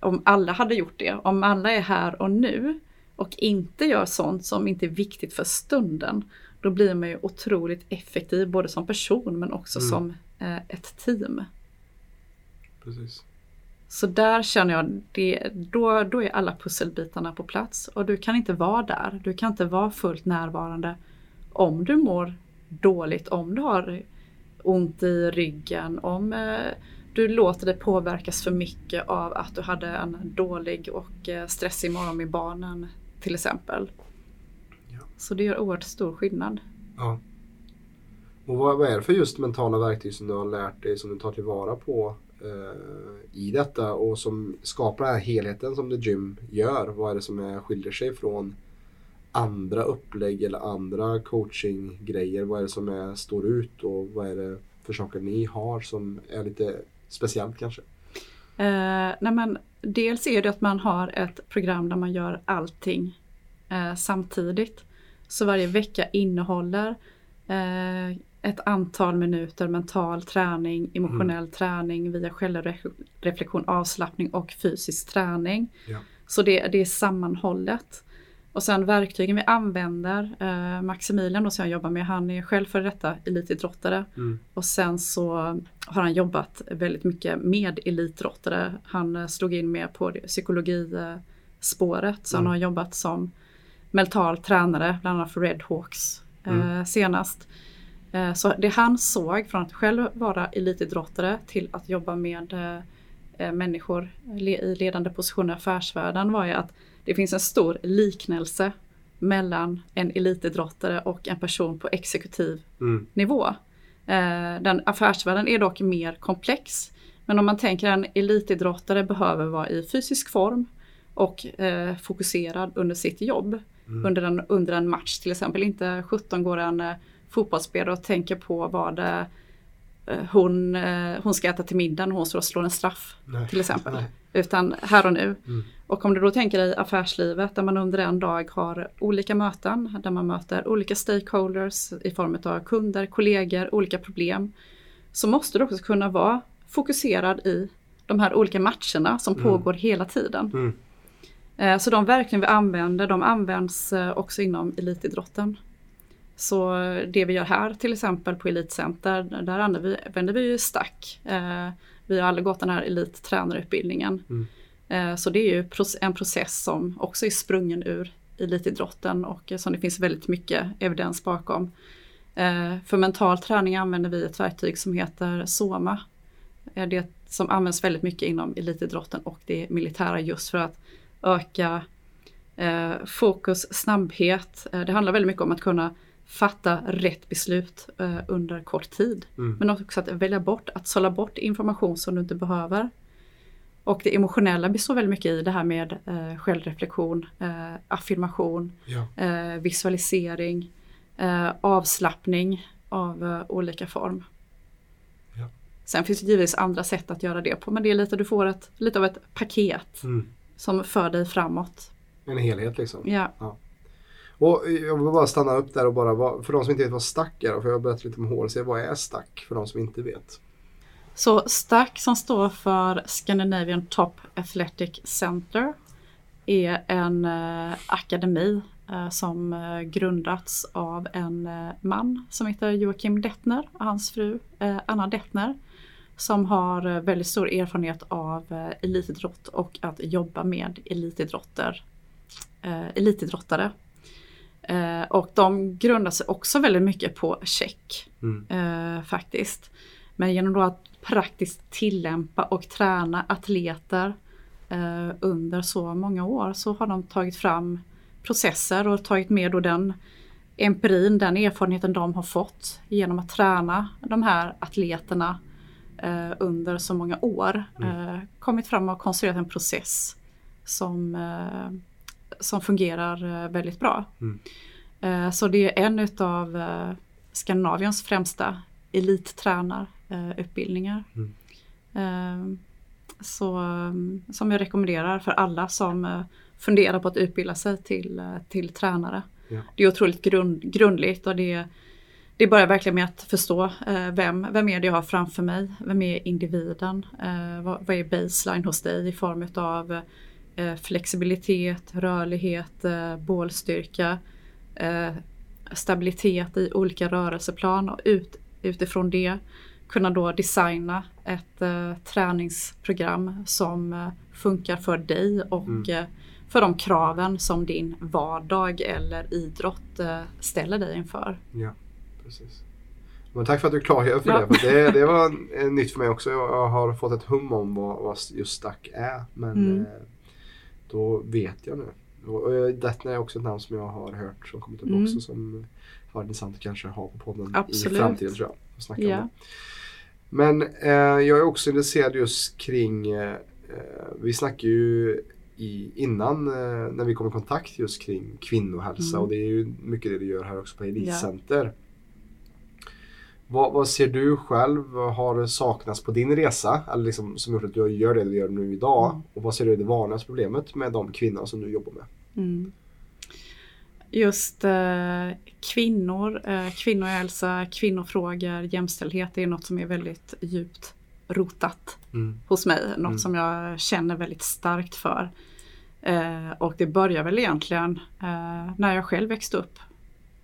[SPEAKER 1] om alla hade gjort det, om alla är här och nu och inte gör sånt som inte är viktigt för stunden, då blir man ju otroligt effektiv både som person men också
[SPEAKER 3] Mm.
[SPEAKER 1] som ett team.
[SPEAKER 3] Precis.
[SPEAKER 1] Så där känner jag, det, då, då är alla pusselbitarna på plats och du kan inte vara där. Du kan inte vara fullt närvarande om du mår dåligt, om du har ont i ryggen, om eh, du låter dig påverkas för mycket av att du hade en dålig och eh, stressig morgon med barnen till exempel.
[SPEAKER 3] Ja.
[SPEAKER 1] Så det gör oerhört stor skillnad.
[SPEAKER 3] Ja. Och vad, vad är det för just mentala verktyg som du har lärt dig som du tar tillvara på eh, i detta och som skapar den här helheten som The Gym gör? Vad är det som är, skiljer sig från andra upplägg eller andra coachinggrejer? Vad är det som är, står ut och vad är det för saker ni har som är lite speciellt kanske?
[SPEAKER 1] Eh, nej men, dels är det att man har ett program där man gör allting eh, samtidigt. Så varje vecka innehåller eh, ett antal minuter mental träning, emotionell mm. träning via självreflektion, avslappning och fysisk träning.
[SPEAKER 3] Ja.
[SPEAKER 1] Så det, det är sammanhållet. Och sen verktygen vi använder, eh, Maximilian då som jag jobbar med, han är själv för detta elitidrottare.
[SPEAKER 3] Mm.
[SPEAKER 1] Och sen så har han jobbat väldigt mycket med elitidrottare. Han eh, slog in mer på psykologispåret, så mm. han har jobbat som mental tränare, bland annat för Red Hawks eh, mm. senast. Eh, så det han såg från att själv vara elitidrottare till att jobba med eh, eh, människor i ledande positioner i affärsvärlden var ju att det finns en stor liknelse mellan en elitidrottare och en person på exekutiv
[SPEAKER 3] mm.
[SPEAKER 1] nivå. Den affärsvärlden är dock mer komplex. Men om man tänker en elitidrottare behöver vara i fysisk form och fokuserad under sitt jobb. Mm. Under, en, under en match till exempel. Inte 17 går en fotbollsspelare och tänker på vad eh, hon, eh, hon ska äta till middag när hon och slår en straff Nej. till exempel. Nej. Utan här och nu.
[SPEAKER 3] Mm.
[SPEAKER 1] Och om du då tänker dig affärslivet där man under en dag har olika möten där man möter olika stakeholders i form av kunder, kollegor, olika problem. Så måste du också kunna vara fokuserad i de här olika matcherna som mm. pågår hela tiden.
[SPEAKER 3] Mm.
[SPEAKER 1] Eh, så de verktyg vi använder, de används också inom elitidrotten. Så det vi gör här till exempel på Elitcenter, där använder vi, ju stack. Eh, vi har aldrig gått den här elittränarutbildningen.
[SPEAKER 3] Mm.
[SPEAKER 1] Eh, så det är ju en process som också är sprungen ur elitidrotten och som det finns väldigt mycket evidens bakom. Eh, för mental träning använder vi ett verktyg som heter SOMA. Det som används väldigt mycket inom elitidrotten och det militära just för att öka fokus, snabbhet. Det handlar väldigt mycket om att kunna fatta rätt beslut eh, under kort tid.
[SPEAKER 3] Mm.
[SPEAKER 1] Men också att välja bort, att sålla bort information som du inte behöver. Och det emotionella består väldigt mycket i det här med eh, självreflektion, eh, affirmation,
[SPEAKER 3] ja.
[SPEAKER 1] eh, visualisering, eh, avslappning av eh, olika form.
[SPEAKER 3] Ja.
[SPEAKER 1] Sen finns det givetvis andra sätt att göra det på men det är lite, du får ett, lite av ett paket
[SPEAKER 3] mm.
[SPEAKER 1] som för dig framåt.
[SPEAKER 3] En helhet liksom.
[SPEAKER 1] Ja.
[SPEAKER 3] ja. Och jag vill bara stanna upp där och bara, för de som inte vet vad stack är, för jag berättar lite om HLC, vad är stack för de som inte vet?
[SPEAKER 1] Så STAC som står för Scandinavian Top Athletic Center är en eh, akademi eh, som eh, grundats av en eh, man som heter Joakim Dettner och hans fru eh, Anna Dettner som har eh, väldigt stor erfarenhet av eh, elitidrott och att jobba med elitidrotter, eh, elitidrottare. Eh, och de grundar sig också väldigt mycket på check
[SPEAKER 3] mm.
[SPEAKER 1] eh, faktiskt. Men genom då att praktiskt tillämpa och träna atleter eh, under så många år så har de tagit fram processer och tagit med då den empirin, den erfarenheten de har fått genom att träna de här atleterna eh, under så många år.
[SPEAKER 3] Mm.
[SPEAKER 1] Eh, kommit fram och konstruerat en process som eh, som fungerar eh, väldigt bra.
[SPEAKER 3] Mm.
[SPEAKER 1] Eh, så det är en utav eh, Skandinaviens främsta elittränarutbildningar.
[SPEAKER 3] Mm.
[SPEAKER 1] Så, som jag rekommenderar för alla som funderar på att utbilda sig till, till tränare.
[SPEAKER 3] Ja.
[SPEAKER 1] Det är otroligt grund, grundligt och det, det börjar verkligen med att förstå vem, vem är det jag har framför mig? Vem är individen? Vad, vad är baseline hos dig i form av flexibilitet, rörlighet, eh, bålstyrka, eh, stabilitet i olika rörelseplan och ut, utifrån det kunna då designa ett eh, träningsprogram som eh, funkar för dig och mm. Eh, för de kraven som din vardag eller idrott eh, ställer dig inför.
[SPEAKER 3] Ja, precis. Men tack för att du klargör för ja. det. För det. Det var nytt för mig också. Jag har fått ett hum om vad, vad just stack är. Men mm. Då vet jag nu. Och Detner är också ett namn som jag har hört som kommit upp mm. också som har intressant att kanske ha på podden
[SPEAKER 1] Absolut.
[SPEAKER 3] i framtiden tror jag. Och snacka
[SPEAKER 1] ja.
[SPEAKER 3] om det. Men eh, jag är också intresserad just kring, eh, vi snackar ju i, innan eh, när vi kom i kontakt just kring kvinnohälsa mm. och det är ju mycket det du gör här också på Elitcenter. Ja. Vad, vad, ser du själv har saknats på din resa? Eller liksom, som gjort att du gör det du gör nu idag? Mm. Och vad ser du är det vanligaste problemet med de kvinnor som du jobbar med?
[SPEAKER 1] Mm. just eh, kvinnor, eh, kvinnohälsa, kvinnofrågor, jämställdhet är något som är väldigt djupt rotat
[SPEAKER 3] Mm.
[SPEAKER 1] hos mig. Något
[SPEAKER 3] Mm.
[SPEAKER 1] som jag känner väldigt starkt för. Eh, och det börjar väl egentligen eh, när jag själv växte upp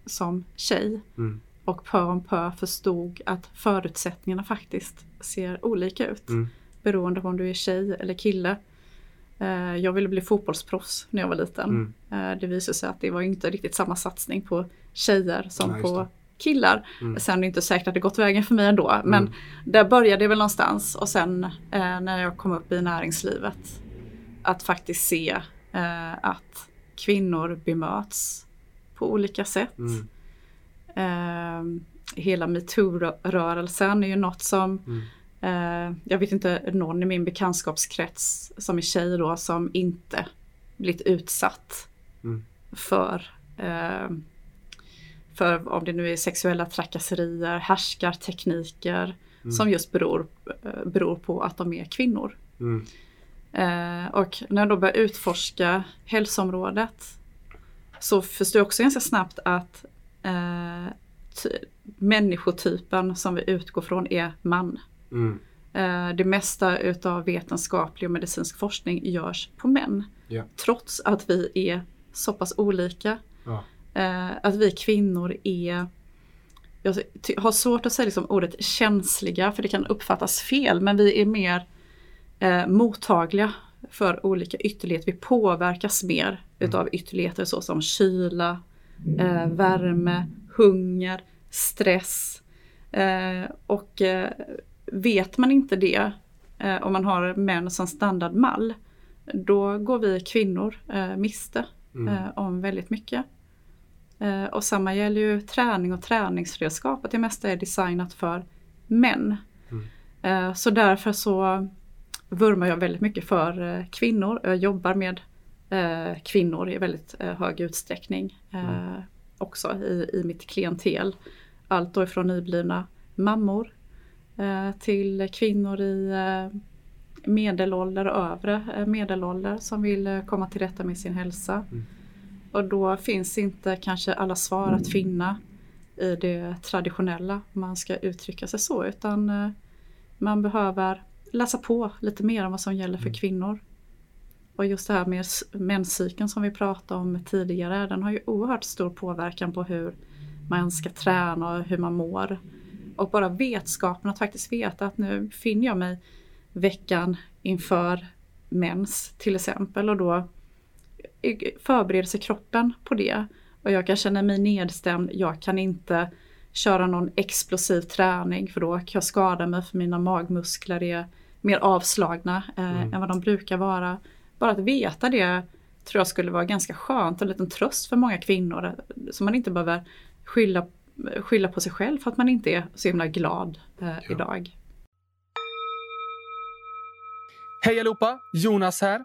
[SPEAKER 1] som tjej
[SPEAKER 3] Mm.
[SPEAKER 1] Och pö om pö förstod att förutsättningarna faktiskt ser olika ut.
[SPEAKER 3] Mm.
[SPEAKER 1] Beroende på om du är tjej eller kille. Eh, jag ville bli fotbollsproffs när jag var liten.
[SPEAKER 3] Mm.
[SPEAKER 1] Eh, det visade sig att det var inte riktigt samma satsning på tjejer som
[SPEAKER 3] Nej,
[SPEAKER 1] på killar.
[SPEAKER 3] Mm.
[SPEAKER 1] Sen är det inte säkert att det gått vägen för mig ändå. Men
[SPEAKER 3] Mm.
[SPEAKER 1] där började det väl någonstans. Och sen eh, när jag kom upp i näringslivet. Att faktiskt se att kvinnor bemöts på olika sätt.
[SPEAKER 3] Mm.
[SPEAKER 1] Eh, hela metoo-rörelsen är ju något som
[SPEAKER 3] Mm.
[SPEAKER 1] eh, jag vet inte någon i min bekantskapskrets som är tjej då som inte blivit utsatt
[SPEAKER 3] Mm.
[SPEAKER 1] för eh, för om det nu är sexuella trakasserier, härskartekniker
[SPEAKER 3] Mm.
[SPEAKER 1] som just beror, eh, beror på att de är kvinnor.
[SPEAKER 3] Mm.
[SPEAKER 1] Eh, och när jag då började utforska hälsoområdet så förstår jag också ganska snabbt att eh, ty- människotypen som vi utgår från är man.
[SPEAKER 3] Mm.
[SPEAKER 1] Eh, det mesta utav vetenskaplig och medicinsk forskning görs på män.
[SPEAKER 3] Ja.
[SPEAKER 1] Trots att vi är så pass olika.
[SPEAKER 3] Ja.
[SPEAKER 1] Eh, att vi kvinnor är jag har svårt att säga liksom ordet känsliga för det kan uppfattas fel men vi är mer eh, mottagliga för olika ytterligheter. Vi påverkas mer utav ytterligheter såsom kyla, eh, värme, hunger, stress. Eh, och eh, vet man inte det, eh, om man har män som standardmall, då går vi kvinnor eh, miste
[SPEAKER 3] Mm.
[SPEAKER 1] eh, om väldigt mycket. Och samma gäller ju träning och träningsredskap, att det mesta är designat för män.
[SPEAKER 3] Mm.
[SPEAKER 1] Så därför så vurmar jag väldigt mycket för kvinnor. Jag jobbar med eh, kvinnor i väldigt eh, hög utsträckning eh, också i, i mitt klientel. Allt då ifrån nyblivna mammor eh, till kvinnor i eh, medelålder och övre medelålder som vill komma till rätta med sin hälsa.
[SPEAKER 3] Mm.
[SPEAKER 1] Och då finns inte kanske alla svar att finna i det traditionella om man ska uttrycka sig så utan man behöver läsa på lite mer om vad som gäller för
[SPEAKER 3] Mm.
[SPEAKER 1] kvinnor. Och just det här med menscykeln som vi pratade om tidigare, den har ju oerhört stor påverkan på hur man ska träna och hur man mår. Och bara vetskapen att faktiskt veta att nu finner jag mig veckan inför mens till exempel och då förbereder sig kroppen på det. Och jag kan känna mig nedstämd, jag kan inte köra någon explosiv träning för då kan jag skada mig för mina magmuskler är mer avslagna eh,
[SPEAKER 3] Mm.
[SPEAKER 1] än vad de brukar vara. Bara att veta det tror jag skulle vara ganska skönt och en liten tröst för många kvinnor. Så man inte behöver skylla, skylla på sig själv för att man inte är så himla glad eh, idag.
[SPEAKER 4] Hej allihopa! Jonas här.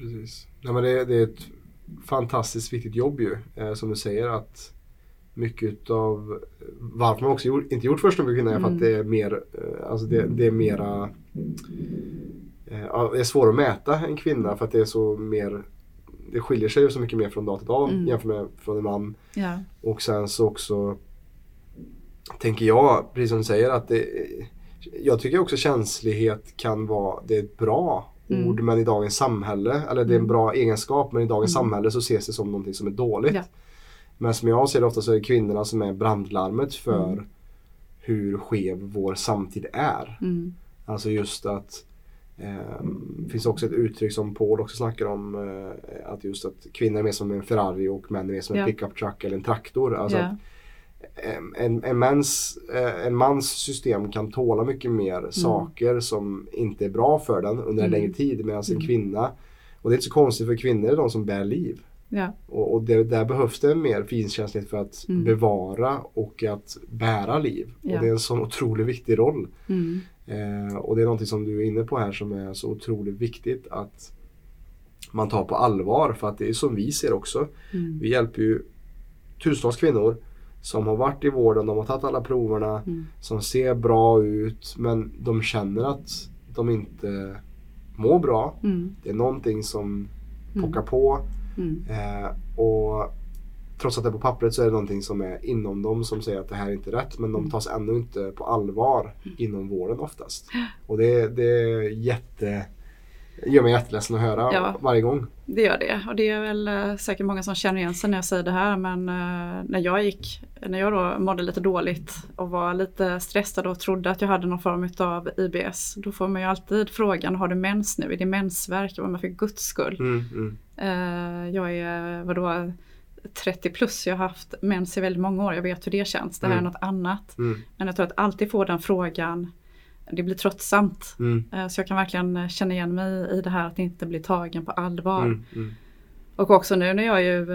[SPEAKER 3] Precis. Nej, men det, det är ett fantastiskt viktigt jobb ju. Eh, som du säger att mycket av varför man också gjort, inte gjort första kvinnan är för att det är mer, eh, alltså det, det är mera eh, det är svårare att mäta en kvinna för att det är så mer det skiljer sig ju så mycket mer från dag till dag
[SPEAKER 1] Mm.
[SPEAKER 3] jämfört med från en man.
[SPEAKER 1] Ja.
[SPEAKER 3] Och sen så också tänker jag, precis som du säger, att det, jag tycker också känslighet kan vara, det är bra
[SPEAKER 1] Mm.
[SPEAKER 3] ord men i dagens samhälle, eller det är en
[SPEAKER 1] Mm.
[SPEAKER 3] bra egenskap men i dagens
[SPEAKER 1] Mm.
[SPEAKER 3] samhälle så ses det som någonting som är dåligt.
[SPEAKER 1] Ja.
[SPEAKER 3] Men som jag ser det ofta så är det kvinnorna som är brandlarmet för
[SPEAKER 1] Mm.
[SPEAKER 3] hur skev vår samtid är.
[SPEAKER 1] Mm.
[SPEAKER 3] Alltså just att eh, det finns också ett uttryck som Paul också snackar om eh, att just att kvinnor är mer som en Ferrari och män är mer som en
[SPEAKER 1] Ja.
[SPEAKER 3] pickup truck eller en traktor. Alltså
[SPEAKER 1] Ja.
[SPEAKER 3] att en, en, mans, eh, en mans system kan tåla mycket mer saker som inte är bra för den under en
[SPEAKER 1] Mm.
[SPEAKER 3] längre tid medan en
[SPEAKER 1] Mm.
[SPEAKER 3] kvinna och det är inte så konstigt för kvinnor är de som bär liv.
[SPEAKER 1] Ja.
[SPEAKER 3] Och, och det, där behövs det mer finkänslighet för att
[SPEAKER 1] Mm.
[SPEAKER 3] bevara och att bära liv.
[SPEAKER 1] Ja.
[SPEAKER 3] Och det är en sån otroligt viktig roll.
[SPEAKER 1] Mm.
[SPEAKER 3] Eh, och det är någonting som du är inne på här som är så otroligt viktigt att man tar på allvar. För att det är som vi ser också.
[SPEAKER 1] Mm.
[SPEAKER 3] Vi hjälper ju tusentals kvinnor som har varit i vården, de har tagit alla proverna,
[SPEAKER 1] Mm.
[SPEAKER 3] som ser bra ut men de känner att de inte mår bra.
[SPEAKER 1] Mm.
[SPEAKER 3] Det är någonting som
[SPEAKER 1] Mm.
[SPEAKER 3] pockar på
[SPEAKER 1] Mm.
[SPEAKER 3] eh, och trots att det är på pappret så är det någonting som är inom dem som säger att det här är inte rätt men de
[SPEAKER 1] Mm.
[SPEAKER 3] tas ändå inte på allvar inom vården oftast. Och det, det är jätte gör mig jätteledsen att höra
[SPEAKER 1] Ja.
[SPEAKER 3] varje gång.
[SPEAKER 1] Det gör det och det är väl eh, säkert många som känner igen sig när jag säger det här men eh, när jag gick, när jag då mådde lite dåligt och var lite stressad och trodde att jag hade någon form av IBS då får man ju alltid frågan har du mens nu? Är det mensvärk? Och man för guds skull.
[SPEAKER 3] Mm, mm,
[SPEAKER 1] Eh, jag är vadå 30 plus, jag har haft mens i väldigt många år, jag vet hur det känns. Det här
[SPEAKER 3] Mm.
[SPEAKER 1] är något annat.
[SPEAKER 3] mm,
[SPEAKER 1] Men jag tror att alltid få den frågan, det blir tröttsamt.
[SPEAKER 3] mm,
[SPEAKER 1] Eh, Så jag kan verkligen eh, känna igen mig i det här att inte bli tagen på allvar.
[SPEAKER 3] mm, mm.
[SPEAKER 1] Och också nu när jag är ju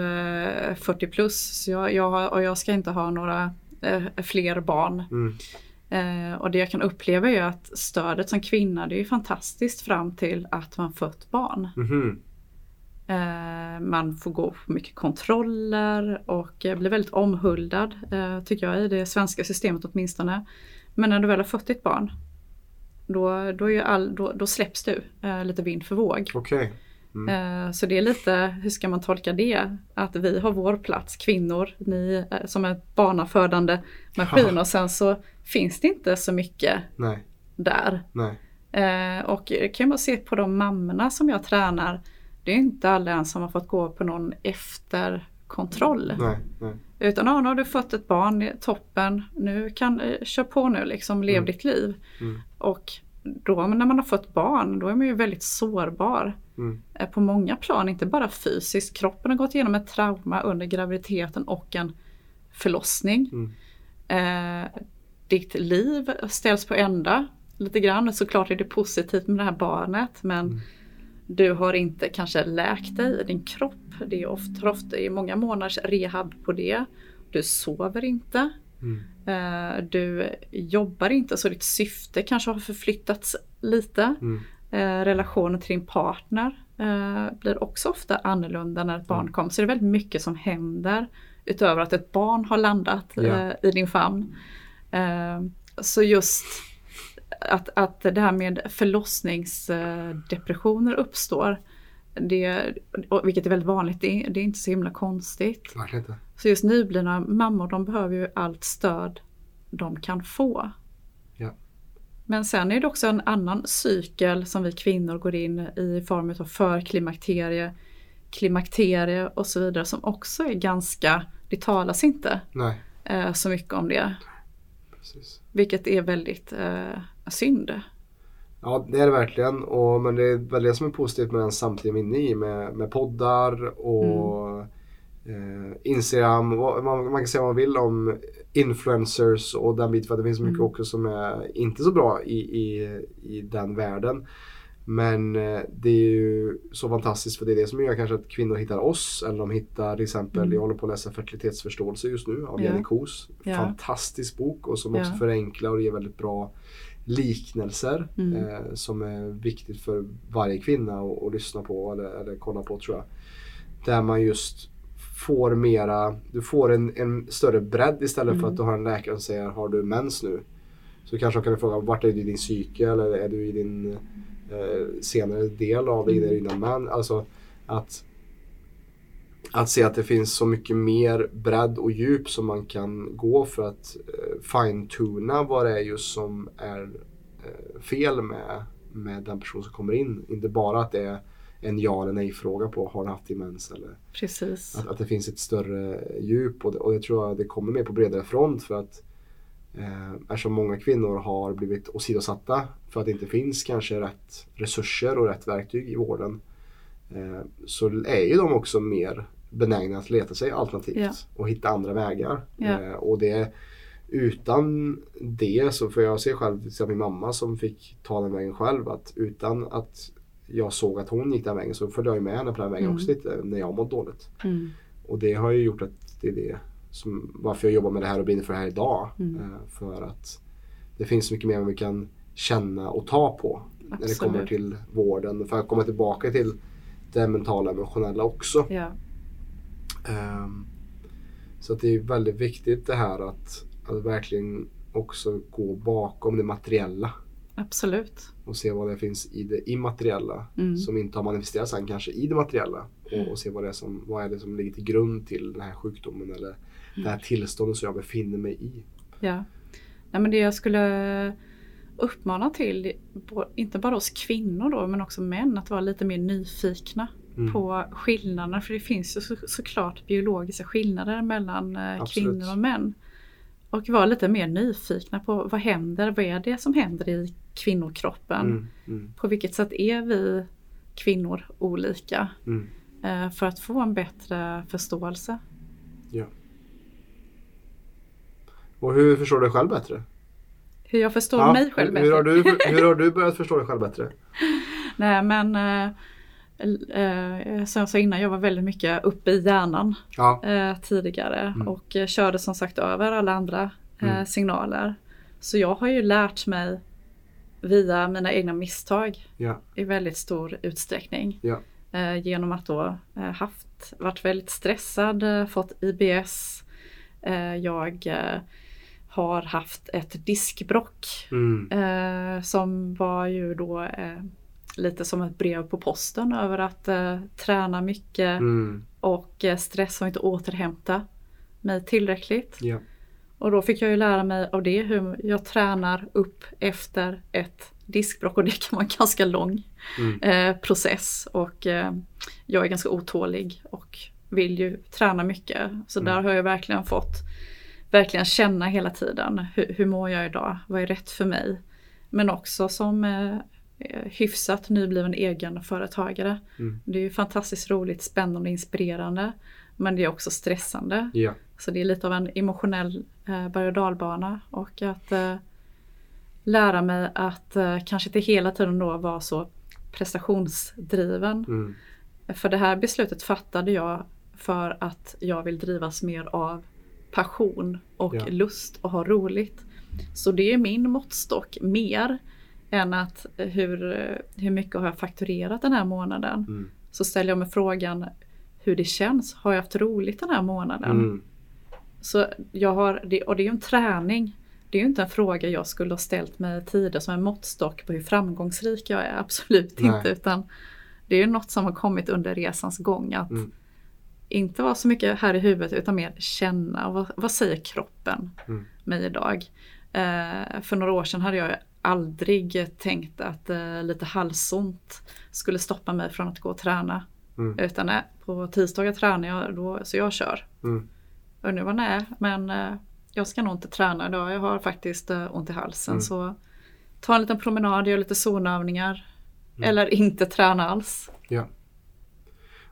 [SPEAKER 1] eh, 40 plus så jag, jag, och jag ska inte ha några eh, fler barn.
[SPEAKER 3] Mm.
[SPEAKER 1] Eh, och det jag kan uppleva är att stödet som kvinna det är ju fantastiskt fram till att man fött barn.
[SPEAKER 3] Mhm.
[SPEAKER 1] Eh, man får gå på mycket kontroller och eh, blir väldigt omhuldad eh, tycker jag i det svenska systemet åtminstone. Men när du väl har fått ditt barn då, då, är all, då, då släpps du eh, lite vind för våg.
[SPEAKER 3] Okej.
[SPEAKER 1] Eh, Så det är lite, hur ska man tolka det? Att vi har vår plats, kvinnor, ni är som en barnafödande maskin och sen så finns det inte så mycket
[SPEAKER 3] Nej,
[SPEAKER 1] där.
[SPEAKER 3] nej.
[SPEAKER 1] Eh, Och kan man se på de mammorna som jag tränar. Det är inte alla ens som har fått gå på någon efterkontroll.
[SPEAKER 3] nej, nej.
[SPEAKER 1] Utan ja, nu har du fått ett barn, toppen, nu kan, eh, kör på nu liksom, lev
[SPEAKER 3] Mm.
[SPEAKER 1] ditt liv.
[SPEAKER 3] Mm.
[SPEAKER 1] Och då när man har fått barn, då är man ju väldigt sårbar.
[SPEAKER 3] Mm.
[SPEAKER 1] Eh, På många plan, inte bara fysiskt. Kroppen har gått igenom ett trauma under graviditeten och en förlossning.
[SPEAKER 3] Mm.
[SPEAKER 1] Eh, ditt liv ställs på ända lite grann. Såklart är det positivt med det här barnet men
[SPEAKER 3] Mm.
[SPEAKER 1] Du har inte kanske läkt dig i din kropp. Det är ofta, ofta i många månaders rehab på det. Du sover inte.
[SPEAKER 3] Mm.
[SPEAKER 1] Eh, du jobbar inte så ditt syfte kanske har förflyttats lite.
[SPEAKER 3] Mm.
[SPEAKER 1] Eh, relationen till din partner eh, blir också ofta annorlunda när ett barn
[SPEAKER 3] Mm.
[SPEAKER 1] kommer. Så det är väldigt mycket som händer utöver att ett barn har landat eh, i din famn. Så just att, att det här med förlossningsdepressioner uppstår, det, vilket är väldigt vanligt, det är, det är inte så himla konstigt. Så just nyblivna mammor de behöver ju allt stöd de kan få.
[SPEAKER 3] Ja.
[SPEAKER 1] Men sen är det också en annan cykel som vi kvinnor går in i i form av förklimakterie, klimakterie och så vidare som också är ganska, det talas inte
[SPEAKER 3] Nej,
[SPEAKER 1] eh, så mycket om det.
[SPEAKER 3] precis.
[SPEAKER 1] Vilket är väldigt eh, synd.
[SPEAKER 3] Ja, det är det verkligen. Och, men det är väl det som är positivt med den samtiden vi är inne i med, med poddar och eh, Instagram. Man, man kan säga vad man vill om influencers och den biten för det finns mycket
[SPEAKER 1] Mm.
[SPEAKER 3] också som är inte så bra i, i, i den världen. Men eh, det är ju så fantastiskt för det är det som gör kanske att kvinnor hittar oss eller de hittar till exempel,
[SPEAKER 1] Mm.
[SPEAKER 3] jag håller på att läsa fertilitetsförståelse just nu av
[SPEAKER 1] Ja.
[SPEAKER 3] Jenny Kos.
[SPEAKER 1] Ja.
[SPEAKER 3] Fantastisk bok och som också förenklar och ger väldigt bra liknelser
[SPEAKER 1] Mm.
[SPEAKER 3] eh, som är viktigt för varje kvinna att, att lyssna på eller, eller kolla på tror jag. Där man just får mera, du får en, en större bredd istället för
[SPEAKER 1] Mm.
[SPEAKER 3] att du har en läkare som säger har du mens nu? Så kanske de kan fråga vart är du i din cykel eller är du i din eh, senare del av det,
[SPEAKER 1] Mm.
[SPEAKER 3] är du innan mens? Alltså att att se att det finns så mycket mer bredd och djup som man kan gå för att eh, fine-tuna vad det är just som är eh, fel med, med den person som kommer in. Inte bara att det är en ja eller nej fråga på har du haft demens eller
[SPEAKER 1] Precis.
[SPEAKER 3] att, att det finns ett större djup och det, och jag tror att det kommer mer på bredare front för att eh, eftersom många kvinnor har blivit åsidosatta för att det inte finns kanske rätt resurser och rätt verktyg i vården eh, så är ju de också mer benägna att leta sig alternativt
[SPEAKER 1] Ja.
[SPEAKER 3] och hitta andra vägar. Eh, och det utan det så får jag se själv till exempel min mamma som fick ta den vägen själv att utan att jag såg att hon gick den vägen så följde jag med henne på den vägen
[SPEAKER 1] Mm.
[SPEAKER 3] också lite när jag mådde dåligt.
[SPEAKER 1] Mm.
[SPEAKER 3] Och det har ju gjort att det är det som, varför jag jobbar med det här och brinner för det här idag.
[SPEAKER 1] Mm.
[SPEAKER 3] Eh, För att det finns så mycket mer vi kan känna och ta på när det
[SPEAKER 1] Absolut.
[SPEAKER 3] kommer till vården. För att komma tillbaka till det mentala och emotionella också.
[SPEAKER 1] Ja.
[SPEAKER 3] Ehm, Så det är väldigt viktigt det här att, att verkligen också gå bakom det materiella
[SPEAKER 1] Absolut.
[SPEAKER 3] och se vad det finns i det immateriella
[SPEAKER 1] Mm.
[SPEAKER 3] som inte har manifesterats än kanske i det materiella och, och se vad det är som, vad är det som ligger till grund till den här sjukdomen eller det
[SPEAKER 1] Mm.
[SPEAKER 3] här tillståndet som jag befinner mig i.
[SPEAKER 1] Ja. Nej, men det jag skulle uppmana till, inte bara hos kvinnor då, men också män, att vara lite mer nyfikna
[SPEAKER 3] Mm.
[SPEAKER 1] på skillnaderna. För det finns ju så, såklart biologiska skillnader mellan eh,
[SPEAKER 3] Absolut.
[SPEAKER 1] kvinnor och män. Och vara lite mer nyfikna på vad händer, vad är det som händer i kvinnokroppen?
[SPEAKER 3] Mm, mm,
[SPEAKER 1] På vilket sätt är vi kvinnor olika?
[SPEAKER 3] mm.
[SPEAKER 1] Eh, för att få en bättre förståelse.
[SPEAKER 3] Ja. Och hur förstår du dig själv bättre?
[SPEAKER 1] Hur jag förstår
[SPEAKER 3] Ja,
[SPEAKER 1] mig själv
[SPEAKER 3] hur,
[SPEAKER 1] bättre.
[SPEAKER 3] hur, har du, hur har du börjat förstå dig själv bättre?
[SPEAKER 1] Nej men eh, som jag sa innan, jag var väldigt mycket uppe i hjärnan
[SPEAKER 3] Ja,
[SPEAKER 1] eh, tidigare
[SPEAKER 3] Mm.
[SPEAKER 1] och eh, körde som sagt över alla andra eh,
[SPEAKER 3] Mm.
[SPEAKER 1] signaler. Så jag har ju lärt mig via mina egna misstag
[SPEAKER 3] ja,
[SPEAKER 1] i väldigt stor utsträckning.
[SPEAKER 3] ja.
[SPEAKER 1] Eh, genom att då eh, haft, varit väldigt stressad, eh, fått IBS. Eh, jag har haft ett diskbrock
[SPEAKER 3] Mm,
[SPEAKER 1] som var ju då lite som ett brev på posten över att eh, träna mycket
[SPEAKER 3] mm,
[SPEAKER 1] och eh, stressa och inte återhämta mig tillräckligt.
[SPEAKER 3] ja,
[SPEAKER 1] Och då fick jag ju lära mig av det hur jag tränar upp efter ett diskbrock och det kan vara en ganska lång
[SPEAKER 3] mm,
[SPEAKER 1] eh, process och eh, jag är ganska otålig och vill ju träna mycket. Så
[SPEAKER 3] Mm.
[SPEAKER 1] där har jag verkligen fått verkligen känna hela tiden hur, hur mår jag idag, vad är rätt för mig. Men också som eh, hyfsat nybliven egenföretagare.
[SPEAKER 3] Mm.
[SPEAKER 1] Det är ju fantastiskt roligt, spännande, inspirerande. Men det är också stressande.
[SPEAKER 3] ja,
[SPEAKER 1] Så det är lite av en emotionell eh, berg och dalbana och att eh, lära mig att eh, kanske inte hela tiden då vara så prestationsdriven.
[SPEAKER 3] mm,
[SPEAKER 1] För det här beslutet fattade jag för att jag vill drivas mer av passion och
[SPEAKER 3] Ja.
[SPEAKER 1] lust och ha roligt. Så det är min måttstock mer än att hur, hur mycket har jag fakturerat den här månaden.
[SPEAKER 3] mm,
[SPEAKER 1] Så ställer jag mig frågan hur det känns. Har jag haft roligt den här månaden?
[SPEAKER 3] mm,
[SPEAKER 1] Så jag har, och det är ju en träning. Det är ju inte en fråga jag skulle ha ställt mig tidigare som en måttstock på hur framgångsrik jag är. Absolut
[SPEAKER 3] Nej.
[SPEAKER 1] inte. Utan det är ju något som har kommit under resans gång. Att
[SPEAKER 3] Mm.
[SPEAKER 1] inte vara så mycket här i huvudet utan mer känna. Vad, vad säger kroppen
[SPEAKER 3] Mm.
[SPEAKER 1] mig idag? Eh, för några år sedan hade jag aldrig tänkt att eh, lite halsont skulle stoppa mig från att gå och träna.
[SPEAKER 3] Mm.
[SPEAKER 1] Utan nej, på tisdagar tränar jag då, så jag kör.
[SPEAKER 3] mm,
[SPEAKER 1] Och nu var nej, men eh, jag ska nog inte träna idag. Jag har faktiskt eh, ont i halsen.
[SPEAKER 3] Mm.
[SPEAKER 1] Så ta en liten promenad, gör lite zonövningar.
[SPEAKER 3] Mm.
[SPEAKER 1] Eller inte träna alls.
[SPEAKER 3] ja.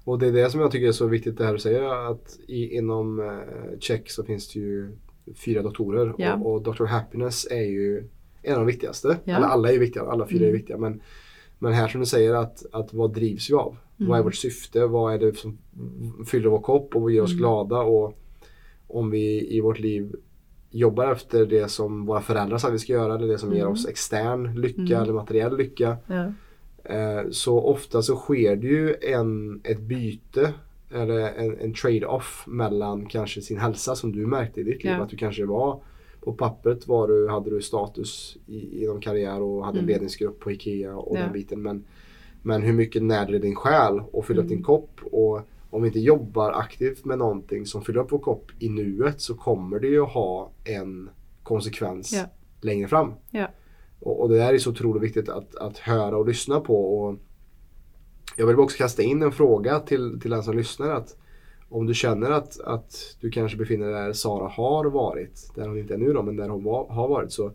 [SPEAKER 3] Och det är det som jag tycker är så viktigt det här du säger att i, inom eh, Check så finns det ju fyra doktorer
[SPEAKER 1] Ja.
[SPEAKER 3] och, och Dr. Happiness är ju en av de viktigaste.
[SPEAKER 1] Ja.
[SPEAKER 3] Eller alla är viktiga, alla fyra är
[SPEAKER 1] Mm.
[SPEAKER 3] viktiga. Men, men här som du säger att, att vad drivs vi av? Vad är
[SPEAKER 1] Mm.
[SPEAKER 3] vårt syfte? Vad är det som fyller vår kopp och vad gör oss
[SPEAKER 1] Mm.
[SPEAKER 3] glada? Och om vi i vårt liv jobbar efter det som våra föräldrar sa att vi ska göra eller det som ger
[SPEAKER 1] Mm.
[SPEAKER 3] oss extern lycka
[SPEAKER 1] Mm.
[SPEAKER 3] eller materiell lycka.
[SPEAKER 1] Ja.
[SPEAKER 3] Eh, så ofta så sker det ju en, ett byte eller en, en trade-off mellan kanske sin hälsa som du märkte i ditt liv.
[SPEAKER 1] Ja.
[SPEAKER 3] Att du kanske var på pappret var du, hade du status i, inom karriär och hade en
[SPEAKER 1] Mm.
[SPEAKER 3] ledningsgrupp på IKEA och
[SPEAKER 1] Ja.
[SPEAKER 3] den biten. Men, men hur mycket närde din själ och upp
[SPEAKER 1] Mm.
[SPEAKER 3] din kopp? Och om vi inte jobbar aktivt med någonting som fyller upp vår kopp i nuet så kommer det ju ha en konsekvens
[SPEAKER 1] Ja.
[SPEAKER 3] längre fram.
[SPEAKER 1] Ja.
[SPEAKER 3] Och, och det där är så otroligt viktigt att, att höra och lyssna på. Och jag vill också kasta in en fråga till, till den som lyssnar. att Om du känner att, att du kanske befinner dig där Sara har varit, där hon inte är nu då, men där hon var, har varit. så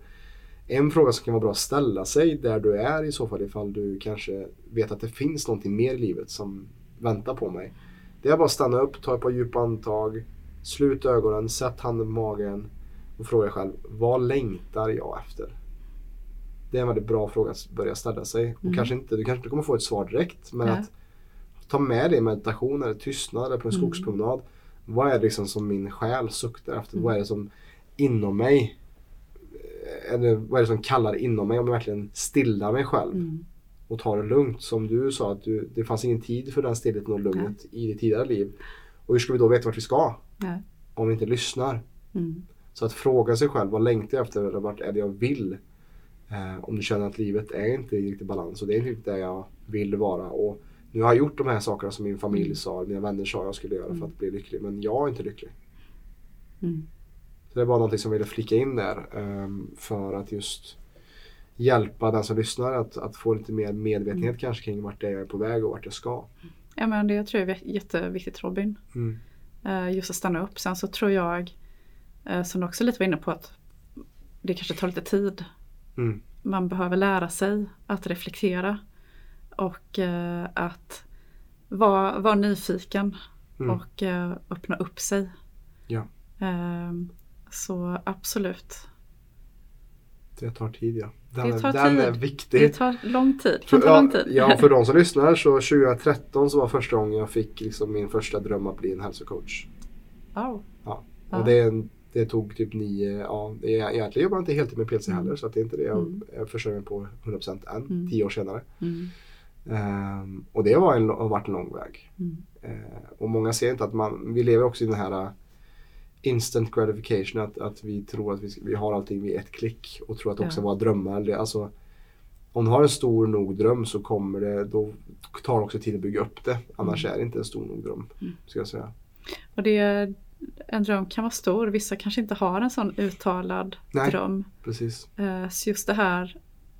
[SPEAKER 3] En fråga som kan vara bra att ställa sig där du är i så fall ifall du kanske vet att det finns någonting mer i livet som väntar på mig. Det är bara att stanna upp, ta ett par djupa andetag, slut ögonen, sätt handen på magen och fråga dig själv, vad längtar jag efter? Det är en väldigt bra fråga att börja ställa sig. Och
[SPEAKER 1] Mm.
[SPEAKER 3] kanske inte, du kanske inte kommer få ett svar direkt men
[SPEAKER 1] Nej.
[SPEAKER 3] att ta med det i eller tystnad eller på en
[SPEAKER 1] Mm.
[SPEAKER 3] skogspromenad. Vad är det liksom som min själ suktar efter?
[SPEAKER 1] Mm.
[SPEAKER 3] Vad är det som inom mig eh, eller vad är det som kallar inom mig om jag verkligen stillar mig själv
[SPEAKER 1] Mm.
[SPEAKER 3] och tar det lugnt. Som du sa att du, det fanns ingen tid för den stillheten och lugnet i ditt tidigare liv. Och hur ska vi då veta vart vi ska?
[SPEAKER 1] Nej.
[SPEAKER 3] Om vi inte lyssnar.
[SPEAKER 1] Mm.
[SPEAKER 3] Så att fråga sig själv vad längtar jag efter eller vart är det jag vill? Eh, om du känner att livet är inte i riktig balans och det är inte riktigt där jag vill vara. Och nu har jag gjort de här sakerna som min familj sa, mina vänner sa jag skulle göra för att bli lycklig. Men jag är inte lycklig.
[SPEAKER 1] Mm.
[SPEAKER 3] Så det var någonting som jag ville flika in där ehm, för att just hjälpa den som lyssnar att, att få lite mer medvetenhet kanske kring vart det är jag är på väg och vart jag ska.
[SPEAKER 1] Ja, men det tror jag är jätteviktigt Robin.
[SPEAKER 3] Mm.
[SPEAKER 1] Eh, Just att stanna upp. Sen så tror jag, eh, som du också lite var inne på, att det kanske tar lite tid.
[SPEAKER 3] Mm.
[SPEAKER 1] Man behöver lära sig att reflektera och eh, att vara, vara nyfiken
[SPEAKER 3] Mm.
[SPEAKER 1] och eh, öppna upp sig.
[SPEAKER 3] Ja.
[SPEAKER 1] Ehm, Så absolut.
[SPEAKER 3] Det tar tid ja. Den,
[SPEAKER 1] Det tar
[SPEAKER 3] den
[SPEAKER 1] tid.
[SPEAKER 3] är viktig.
[SPEAKER 1] Det tar lång tid.
[SPEAKER 3] För,
[SPEAKER 1] kan ta
[SPEAKER 3] ja,
[SPEAKER 1] lång tid.
[SPEAKER 3] ja, för de som lyssnar så 2013 så var första gången jag fick liksom min första dröm att bli en hälsocoach.
[SPEAKER 1] Wow.
[SPEAKER 3] Ja.
[SPEAKER 1] Ja.
[SPEAKER 3] Och det, det tog typ nio, ja, egentligen jobbar jag inte heltid med PLC
[SPEAKER 1] Mm.
[SPEAKER 3] heller så att det är inte det jag,
[SPEAKER 1] Mm.
[SPEAKER 3] jag försörjer mig på 100% än,
[SPEAKER 1] Mm.
[SPEAKER 3] tio år senare.
[SPEAKER 1] Mm.
[SPEAKER 3] Ehm, och det var en, har varit en lång väg.
[SPEAKER 1] Mm.
[SPEAKER 3] Eh, och många ser inte att man, vi lever också i den här uh, instant gratification att, att vi tror att vi, vi har allting vid ett klick och tror att också
[SPEAKER 1] Ja.
[SPEAKER 3] våra drömmar, alltså om du har en stor nog dröm så kommer det, då tar det också tid att bygga upp det. Annars är det inte en stor nog dröm.
[SPEAKER 1] Mm.
[SPEAKER 3] Ska jag säga.
[SPEAKER 1] Och det, en dröm kan vara stor. Vissa kanske inte har en sån uttalad
[SPEAKER 3] Nej.
[SPEAKER 1] dröm.
[SPEAKER 3] Precis.
[SPEAKER 1] Eh, Så just det här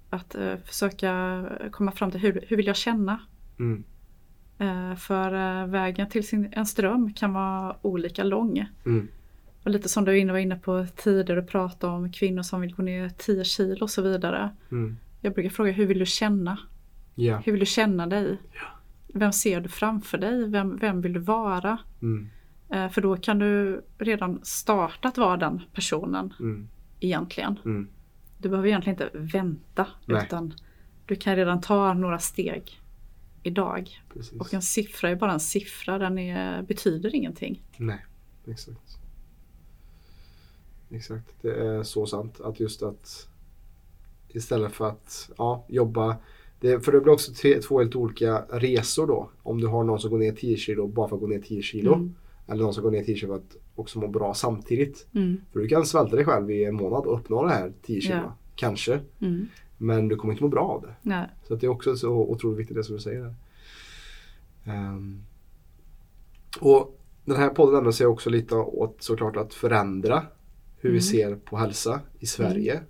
[SPEAKER 1] att eh, försöka komma fram till hur, hur vill jag känna?
[SPEAKER 3] Mm.
[SPEAKER 1] Eh, För eh, vägen till sin, en dröm kan vara olika lång.
[SPEAKER 3] Mm.
[SPEAKER 1] Och lite som du var inne på tidigare och pratade om kvinnor som vill gå ner 10 kilo och så vidare.
[SPEAKER 3] Mm.
[SPEAKER 1] Jag brukar fråga hur vill du känna?
[SPEAKER 3] Ja.
[SPEAKER 1] Hur vill du känna dig? Vem ser du framför dig? Vem, vem vill du vara?
[SPEAKER 3] Mm.
[SPEAKER 1] Eh, För då kan du redan starta att vara den personen
[SPEAKER 3] Mm.
[SPEAKER 1] egentligen.
[SPEAKER 3] Mm.
[SPEAKER 1] Du behöver egentligen inte vänta
[SPEAKER 3] Nej.
[SPEAKER 1] utan du kan redan ta några steg idag.
[SPEAKER 3] Precis.
[SPEAKER 1] Och en siffra är bara en siffra, den är, betyder ingenting.
[SPEAKER 3] Nej, exakt. Exakt, det är så sant. Att just att istället för att ja, jobba det, för det blir också tre, två helt olika resor då. Om du har någon som går ner 10 kilo bara för att gå ner 10 kilo.
[SPEAKER 1] Mm.
[SPEAKER 3] Eller någon som går ner 10 kilo för att också må bra samtidigt.
[SPEAKER 1] Mm.
[SPEAKER 3] För du kan svälta dig själv i en månad och uppnå det här 10 kilo.
[SPEAKER 1] Ja.
[SPEAKER 3] Kanske.
[SPEAKER 1] Mm.
[SPEAKER 3] Men du kommer inte må bra av det.
[SPEAKER 1] Nej.
[SPEAKER 3] Så det är också så otroligt viktigt det som du säger. Ehm, och den här podden ägnar sig också lite åt såklart att förändra hur vi
[SPEAKER 1] Mm.
[SPEAKER 3] ser på hälsa i Sverige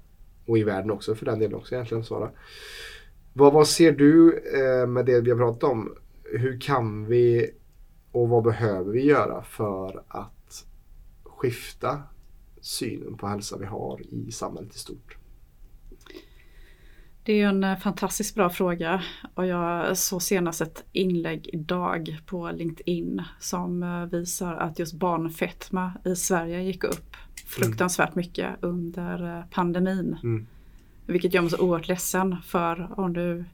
[SPEAKER 3] och i världen också för den delen också egentligen svara. Vad, vad ser du eh, med det vi har pratat om? Hur kan vi och vad behöver vi göra för att skifta synen på hälsa vi har i samhället i stort?
[SPEAKER 1] Det är en eh, fantastiskt bra fråga och jag såg senast ett inlägg idag på LinkedIn som eh, visar att just barnfetma i Sverige gick upp fruktansvärt mycket under eh, pandemin.
[SPEAKER 3] Mm.
[SPEAKER 1] Vilket gör mig så oerhört ledsen för om du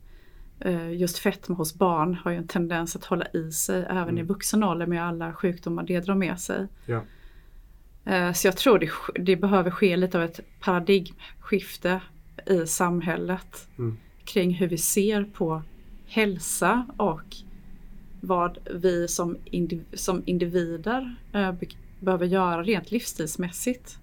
[SPEAKER 1] just fetma hos barn har ju en tendens att hålla i sig även i
[SPEAKER 3] Mm.
[SPEAKER 1] vuxen ålder med alla sjukdomar det drar med sig.
[SPEAKER 3] Ja.
[SPEAKER 1] Eh, Så jag tror det, det behöver ske lite av ett paradigmskifte i samhället
[SPEAKER 3] Mm.
[SPEAKER 1] kring hur vi ser på hälsa och vad vi som, indiv- som individer eh, be- behöver göra rent livsstilsmässigt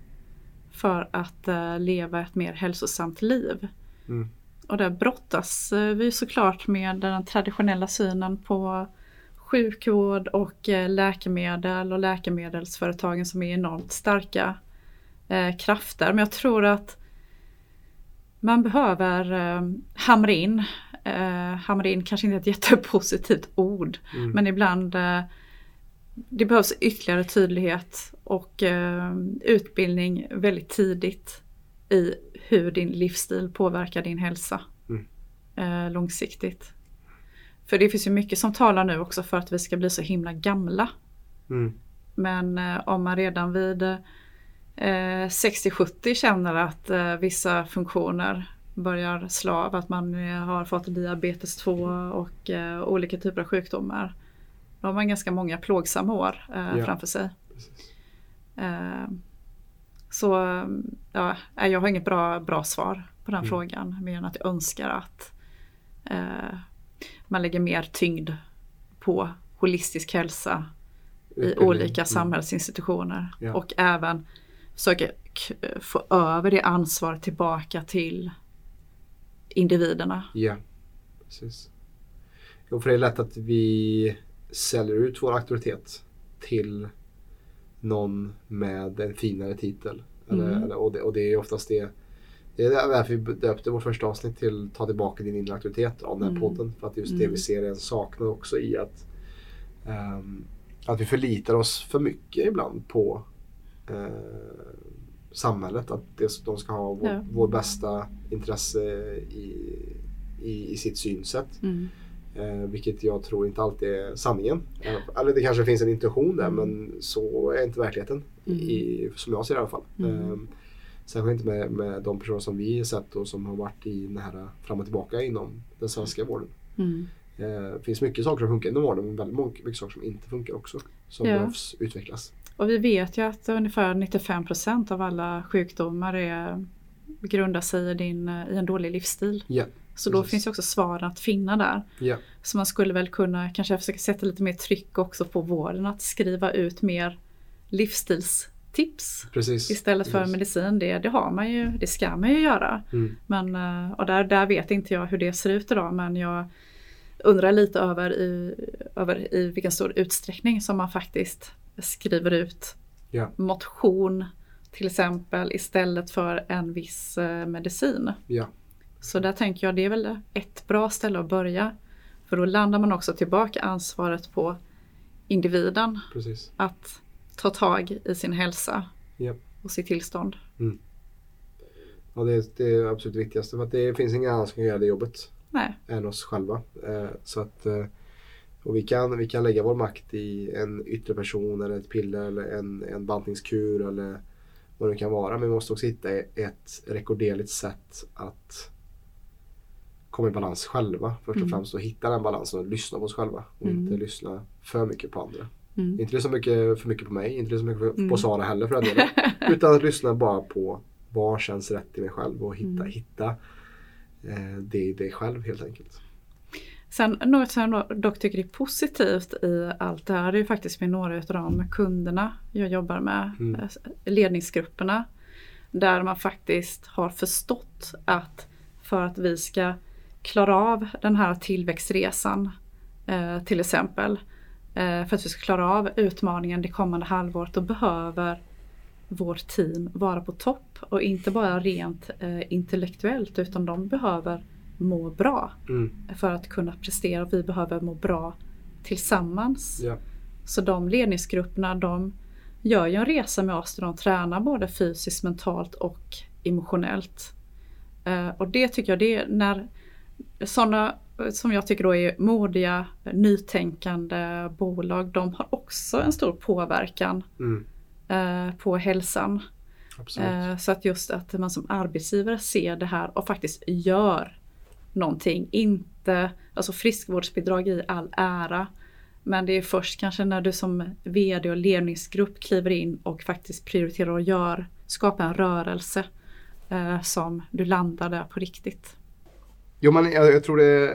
[SPEAKER 1] för att eh, leva ett mer hälsosamt liv.
[SPEAKER 3] Mm.
[SPEAKER 1] Och där brottas eh, vi såklart med den traditionella synen på sjukvård och eh, läkemedel och läkemedelsföretagen som är enormt starka eh, krafter. Men jag tror att man behöver eh, hamra in, eh, hamra in kanske inte ett jättepositivt ord,
[SPEAKER 3] Mm.
[SPEAKER 1] men ibland eh, det behövs ytterligare tydlighet och eh, utbildning väldigt tidigt i hur din livsstil påverkar din hälsa
[SPEAKER 3] Mm.
[SPEAKER 1] eh, långsiktigt. För det finns ju mycket som talar nu också för att vi ska bli så himla gamla.
[SPEAKER 3] Mm.
[SPEAKER 1] Men eh, om man redan vid eh, 60-70 känner att eh, vissa funktioner börjar slå av, att man eh, har fått diabetes 2 och eh, olika typer av sjukdomar. Då har man ganska många plågsamma år eh,
[SPEAKER 3] Ja.
[SPEAKER 1] framför sig. Så ja, jag har inget bra, bra svar på den
[SPEAKER 3] Mm.
[SPEAKER 1] frågan. Mer än att jag önskar att man lägger mer tyngd på holistisk hälsa i olika
[SPEAKER 3] Mm.
[SPEAKER 1] samhällsinstitutioner.
[SPEAKER 3] Ja.
[SPEAKER 1] Och även försöka k- få över det ansvaret tillbaka till individerna.
[SPEAKER 3] Ja, precis. Jo, för det är lätt att vi säljer ut vår auktoritet till någon med en finare titel. Eller,
[SPEAKER 1] Mm.
[SPEAKER 3] eller, och, det, och det är oftast det. Det är därför vi döpte vårt första avsnitt till Ta tillbaka din inre auktoritet av den här
[SPEAKER 1] Mm.
[SPEAKER 3] podden. För att just det
[SPEAKER 1] Mm.
[SPEAKER 3] vi ser är en saknad också i att, ehm, att vi förlitar oss för mycket ibland på eh, samhället. Att det, de ska ha vår,
[SPEAKER 1] Ja.
[SPEAKER 3] vår bästa intresse i, i, i sitt synsätt.
[SPEAKER 1] Mm.
[SPEAKER 3] Eh, vilket jag tror inte alltid är sanningen. Eh, eller det kanske finns en intuition där
[SPEAKER 1] Mm.
[SPEAKER 3] men så är inte verkligheten.
[SPEAKER 1] Mm.
[SPEAKER 3] I, som jag ser det i alla fall.
[SPEAKER 1] Mm.
[SPEAKER 3] Eh, särskilt inte med, med de personer som vi sett och som har varit i den här fram och tillbaka inom den svenska vården.
[SPEAKER 1] Mm.
[SPEAKER 3] Eh, Det finns mycket saker som funkar inom vården men väldigt många- mycket saker som inte funkar också. Som
[SPEAKER 1] Ja.
[SPEAKER 3] behövs utvecklas.
[SPEAKER 1] Och vi vet ju att ungefär 95 procent av alla sjukdomar är, grundar sig i, din, i en dålig livsstil.
[SPEAKER 3] Ja,
[SPEAKER 1] Så då
[SPEAKER 3] Precis.
[SPEAKER 1] finns ju också svaren att finna där.
[SPEAKER 3] ja,
[SPEAKER 1] Så man skulle väl kunna kanske försöka sätta lite mer tryck också på vården att skriva ut mer livsstilstips
[SPEAKER 3] precis.
[SPEAKER 1] istället för
[SPEAKER 3] Precis.
[SPEAKER 1] medicin. Det, det har man ju, det ska man ju göra.
[SPEAKER 3] Mm.
[SPEAKER 1] Men, eh, och där, där vet inte jag hur det ser ut idag men jag undrar lite över i, över i vilken stor utsträckning som man faktiskt skriver ut
[SPEAKER 3] Ja.
[SPEAKER 1] motion till exempel istället för en viss eh, medicin.
[SPEAKER 3] Ja,
[SPEAKER 1] Så där tänker jag det är väl ett bra ställe att börja. För då landar man också tillbaka ansvaret på individen
[SPEAKER 3] precis.
[SPEAKER 1] att ta tag i sin hälsa
[SPEAKER 3] Ja.
[SPEAKER 1] och sitt tillstånd.
[SPEAKER 3] Ja, det, är- det absolut viktigaste för att det finns ingen annan som kan göra det jobbet.
[SPEAKER 1] Nej,
[SPEAKER 3] än oss själva. Eh, så att, eh, och vi, kan, vi kan lägga vår makt i en yttre person eller ett piller eller en, en bantningskur eller vad det kan vara. Men vi måste också hitta ett rekorderligt sätt att komma i balans själva. Först och
[SPEAKER 1] Mm.
[SPEAKER 3] främst och hitta den balansen och lyssna på oss själva. Och
[SPEAKER 1] Mm.
[SPEAKER 3] inte lyssna för mycket på andra.
[SPEAKER 1] Mm.
[SPEAKER 3] Inte lyssna mycket, för mycket på mig, inte lyssna mycket på,
[SPEAKER 1] Mm.
[SPEAKER 3] på Sara heller för den delen. utan att lyssna bara på vad känns rätt i mig själv och hitta,
[SPEAKER 1] Mm.
[SPEAKER 3] hitta eh, det i dig själv helt enkelt.
[SPEAKER 1] Sen något som jag dock tycker är positivt i allt det här det är ju faktiskt med några av de kunderna jag jobbar med,
[SPEAKER 3] Mm.
[SPEAKER 1] eh, ledningsgrupperna. Där man faktiskt har förstått att för att vi ska klara av den här tillväxtresan eh, till exempel. Eh, för att vi ska klara av utmaningen det kommande halvåret då behöver vårt team vara på topp och inte bara rent eh, intellektuellt utan de behöver må bra
[SPEAKER 3] Mm.
[SPEAKER 1] för att kunna prestera och vi behöver må bra tillsammans.
[SPEAKER 3] Ja.
[SPEAKER 1] Så de ledningsgrupperna de gör ju en resa med oss där de tränar både fysiskt, mentalt och emotionellt. Eh, och det tycker jag det är när sådana som jag tycker då är modiga, nytänkande bolag, de har också en stor påverkan
[SPEAKER 3] Mm.
[SPEAKER 1] eh, på hälsan. Eh, Så att just att man som arbetsgivare ser det här och faktiskt gör någonting. Inte, alltså friskvårdsbidrag i all ära. Men det är först kanske när du som VD och ledningsgrupp kliver in och faktiskt prioriterar och gör, skapar en rörelse eh, som du landar där på riktigt.
[SPEAKER 3] Jo men jag, jag tror det är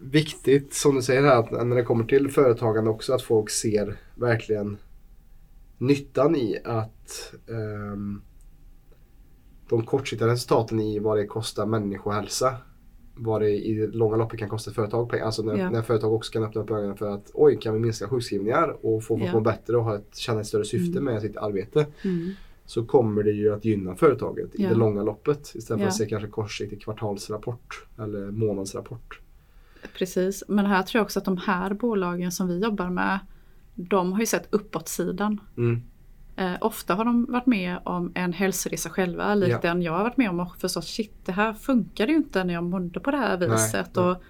[SPEAKER 3] viktigt som du säger här att när det kommer till företagande också att folk ser verkligen nyttan i att ehm, de kortsiktiga resultaten i vad det kostar människohälsa vad det i det långa loppet kan kosta företag pengar. Alltså när,
[SPEAKER 1] Ja.
[SPEAKER 3] när företag också kan öppna upp ögonen för att oj, kan vi minska sjukskrivningar och få folk
[SPEAKER 1] Ja.
[SPEAKER 3] må bättre och ha ett, känna ett större syfte
[SPEAKER 1] Mm.
[SPEAKER 3] med sitt arbete.
[SPEAKER 1] Mm.
[SPEAKER 3] Så kommer det ju att gynna företaget i
[SPEAKER 1] Ja.
[SPEAKER 3] det långa loppet istället för
[SPEAKER 1] Ja.
[SPEAKER 3] att se kanske kortsiktig kvartalsrapport eller månadsrapport.
[SPEAKER 1] Precis, men här tror jag också att de här bolagen som vi jobbar med, de har ju sett uppåtsidan.
[SPEAKER 3] Mm.
[SPEAKER 1] Eh, ofta har de varit med om en hälsoresa själva, likt
[SPEAKER 3] Ja.
[SPEAKER 1] den jag har varit med om och förstått shit det här funkar ju inte när jag mådde på det här viset.
[SPEAKER 3] nej.
[SPEAKER 1] Och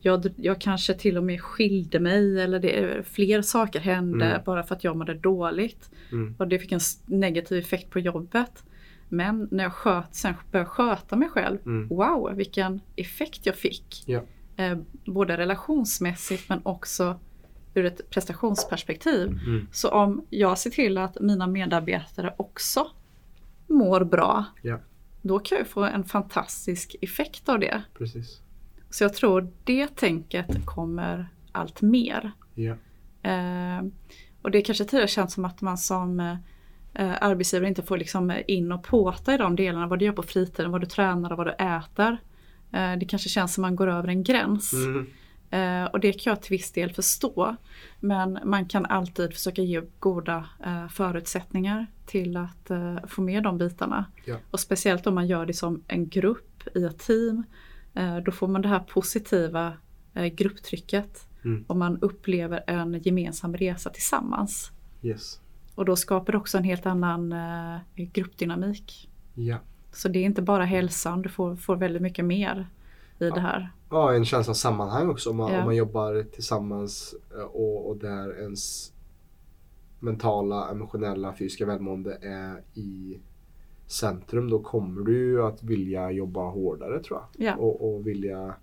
[SPEAKER 1] jag, jag kanske till och med skilde mig eller det, fler saker hände
[SPEAKER 3] Mm.
[SPEAKER 1] bara för att jag mådde dåligt.
[SPEAKER 3] Mm.
[SPEAKER 1] Och det fick en negativ effekt på jobbet. Men när jag sköt, sen började sköta mig själv,
[SPEAKER 3] Mm.
[SPEAKER 1] wow vilken effekt jag fick.
[SPEAKER 3] Ja.
[SPEAKER 1] Eh, både relationsmässigt men också ur ett prestationsperspektiv.
[SPEAKER 3] Mm.
[SPEAKER 1] Så om jag ser till att mina medarbetare också mår bra,
[SPEAKER 3] Ja.
[SPEAKER 1] då kan jag få en fantastisk effekt av det.
[SPEAKER 3] Precis.
[SPEAKER 1] Så jag tror det tänket kommer allt mer. Eh, och det kanske tidigare känns som att man som eh, arbetsgivare inte får liksom in och påta i de delarna, vad du gör på fritiden, vad du tränar och vad du äter. Eh, det kanske känns som att man går över en gräns.
[SPEAKER 3] Mm.
[SPEAKER 1] Eh, och det kan jag till viss del förstå. Men man kan alltid försöka ge goda eh, förutsättningar till att eh, få med de bitarna.
[SPEAKER 3] Ja.
[SPEAKER 1] Och speciellt om man gör det som en grupp i ett team. Eh, då får man det här positiva eh, grupptrycket.
[SPEAKER 3] Mm.
[SPEAKER 1] Och man upplever en gemensam resa tillsammans.
[SPEAKER 3] Yes.
[SPEAKER 1] Och då skapar det också en helt annan eh, gruppdynamik.
[SPEAKER 3] Ja.
[SPEAKER 1] Så det är inte bara hälsan, du får, får väldigt mycket mer i det här.
[SPEAKER 3] Ja, en känsla av sammanhang också om man,
[SPEAKER 1] Ja.
[SPEAKER 3] om man jobbar tillsammans och, och där ens mentala, emotionella, fysiska välmående är i centrum. Då kommer du att vilja jobba hårdare tror jag.
[SPEAKER 1] Ja.
[SPEAKER 3] Och, och vilja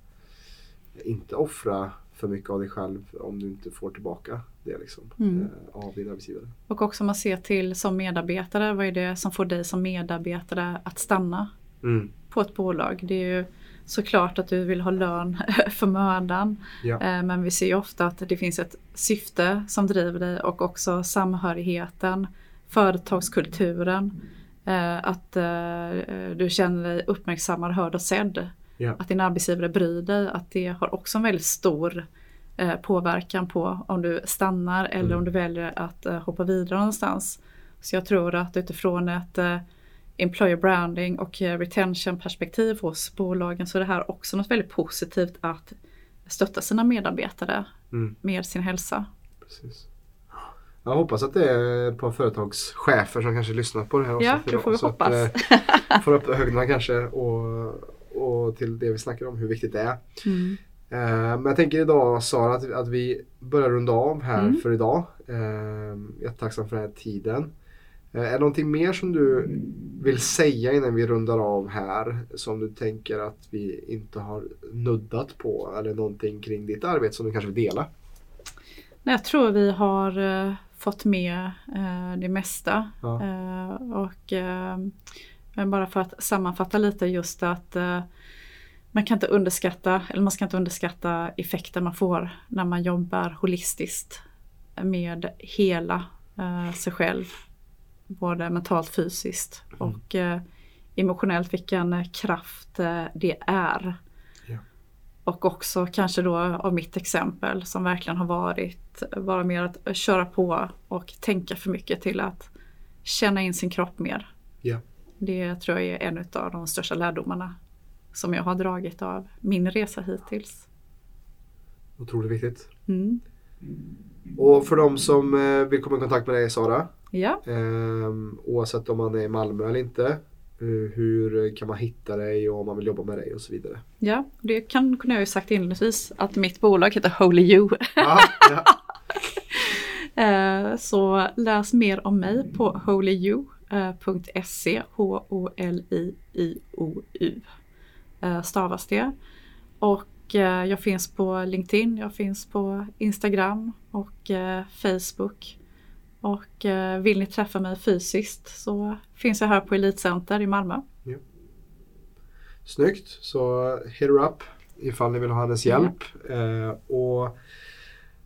[SPEAKER 3] inte offra för mycket av dig själv om du inte får tillbaka det liksom,
[SPEAKER 1] Mm.
[SPEAKER 3] eh, av din arbetsgivare.
[SPEAKER 1] Och också om man ser till som medarbetare, vad är det som får dig som medarbetare att stanna
[SPEAKER 3] Mm.
[SPEAKER 1] på ett bolag? Det är ju såklart att du vill ha lön för mödan.
[SPEAKER 3] Ja.
[SPEAKER 1] Eh, Men vi ser ju ofta att det finns ett syfte som driver dig och också samhörigheten, företagskulturen. Eh, Att eh, du känner dig uppmärksammad, hörd och sedd.
[SPEAKER 3] Ja.
[SPEAKER 1] Att din arbetsgivare bryr dig. Att det har också en väldigt stor eh, påverkan på om du stannar eller
[SPEAKER 3] Mm.
[SPEAKER 1] om du väljer att eh, hoppa vidare någonstans. Så jag tror att utifrån ett eh, employer branding och eh, retention perspektiv hos bolagen så är det här också något väldigt positivt att stötta sina medarbetare
[SPEAKER 3] Mm.
[SPEAKER 1] med sin hälsa.
[SPEAKER 3] Precis. Jag hoppas att det är ett par företagschefer som kanske lyssnar på det här
[SPEAKER 1] Ja,
[SPEAKER 3] avsnittet
[SPEAKER 1] det får vi
[SPEAKER 3] så
[SPEAKER 1] hoppas.
[SPEAKER 3] Att, eh, får upp ögonen kanske och, och till det vi snackar om, hur viktigt det är.
[SPEAKER 1] Mm.
[SPEAKER 3] Eh, men jag tänker idag Sara att, att vi börjar runda av här
[SPEAKER 1] Mm.
[SPEAKER 3] för idag. Eh, jättetacksam för den här tiden. Är det någonting mer som du vill säga innan vi rundar av här som du tänker att vi inte har nuddat på eller någonting kring ditt arbete som du kanske vill dela?
[SPEAKER 1] Jag tror vi har fått med eh, det mesta.
[SPEAKER 3] Ja.
[SPEAKER 1] Eh, och, eh, bara för att sammanfatta lite just att eh, man kan inte underskatta, eller man ska inte underskatta effekten man får när man jobbar holistiskt med hela eh, sig själv. Både mentalt, fysiskt och eh, emotionellt vilken kraft det är. Och också kanske då av mitt exempel som verkligen har varit bara mer att köra på och tänka för mycket till att känna in sin kropp mer.
[SPEAKER 3] Ja.
[SPEAKER 1] Det tror jag är en av de största lärdomarna som jag har dragit av min resa hittills.
[SPEAKER 3] Otroligt viktigt.
[SPEAKER 1] Mm.
[SPEAKER 3] Och för de som eh, vill komma i kontakt med dig Sara,
[SPEAKER 1] Ja,
[SPEAKER 3] eh, oavsett om man är i Malmö eller inte, hur, hur kan man hitta dig och om man vill jobba med dig och så vidare?
[SPEAKER 1] ja, det kan, kunde jag ju sagt inledningsvis att mitt bolag heter Holy You.
[SPEAKER 3] Ja, ja.
[SPEAKER 1] Eh, Så läs mer om mig på holyu.se H-O-L-I-I-O-U eh, stavas det. Och eh, jag finns på LinkedIn, jag finns på Instagram och eh, Facebook. Och eh, vill ni träffa mig fysiskt så finns jag här på Elitcenter i Malmö.
[SPEAKER 3] Snyggt, så hit her up ifall ni vill ha hennes hjälp. Eh, och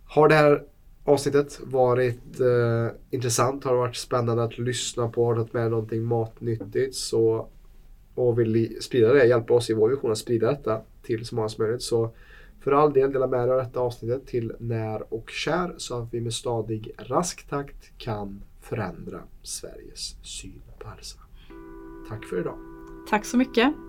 [SPEAKER 3] har det här avsnittet varit eh, intressant, har det varit spännande att lyssna på, har tagit med någonting matnyttigt? Så, och vill ni sprida det, hjälpa oss i vår vision att sprida detta till så många som möjligt. Så för all del dela med er av detta avsnittet till när och kär så att vi med stadig rask takt kan förändra Sveriges syn på hälsa. Tack för idag.
[SPEAKER 1] Tack så mycket!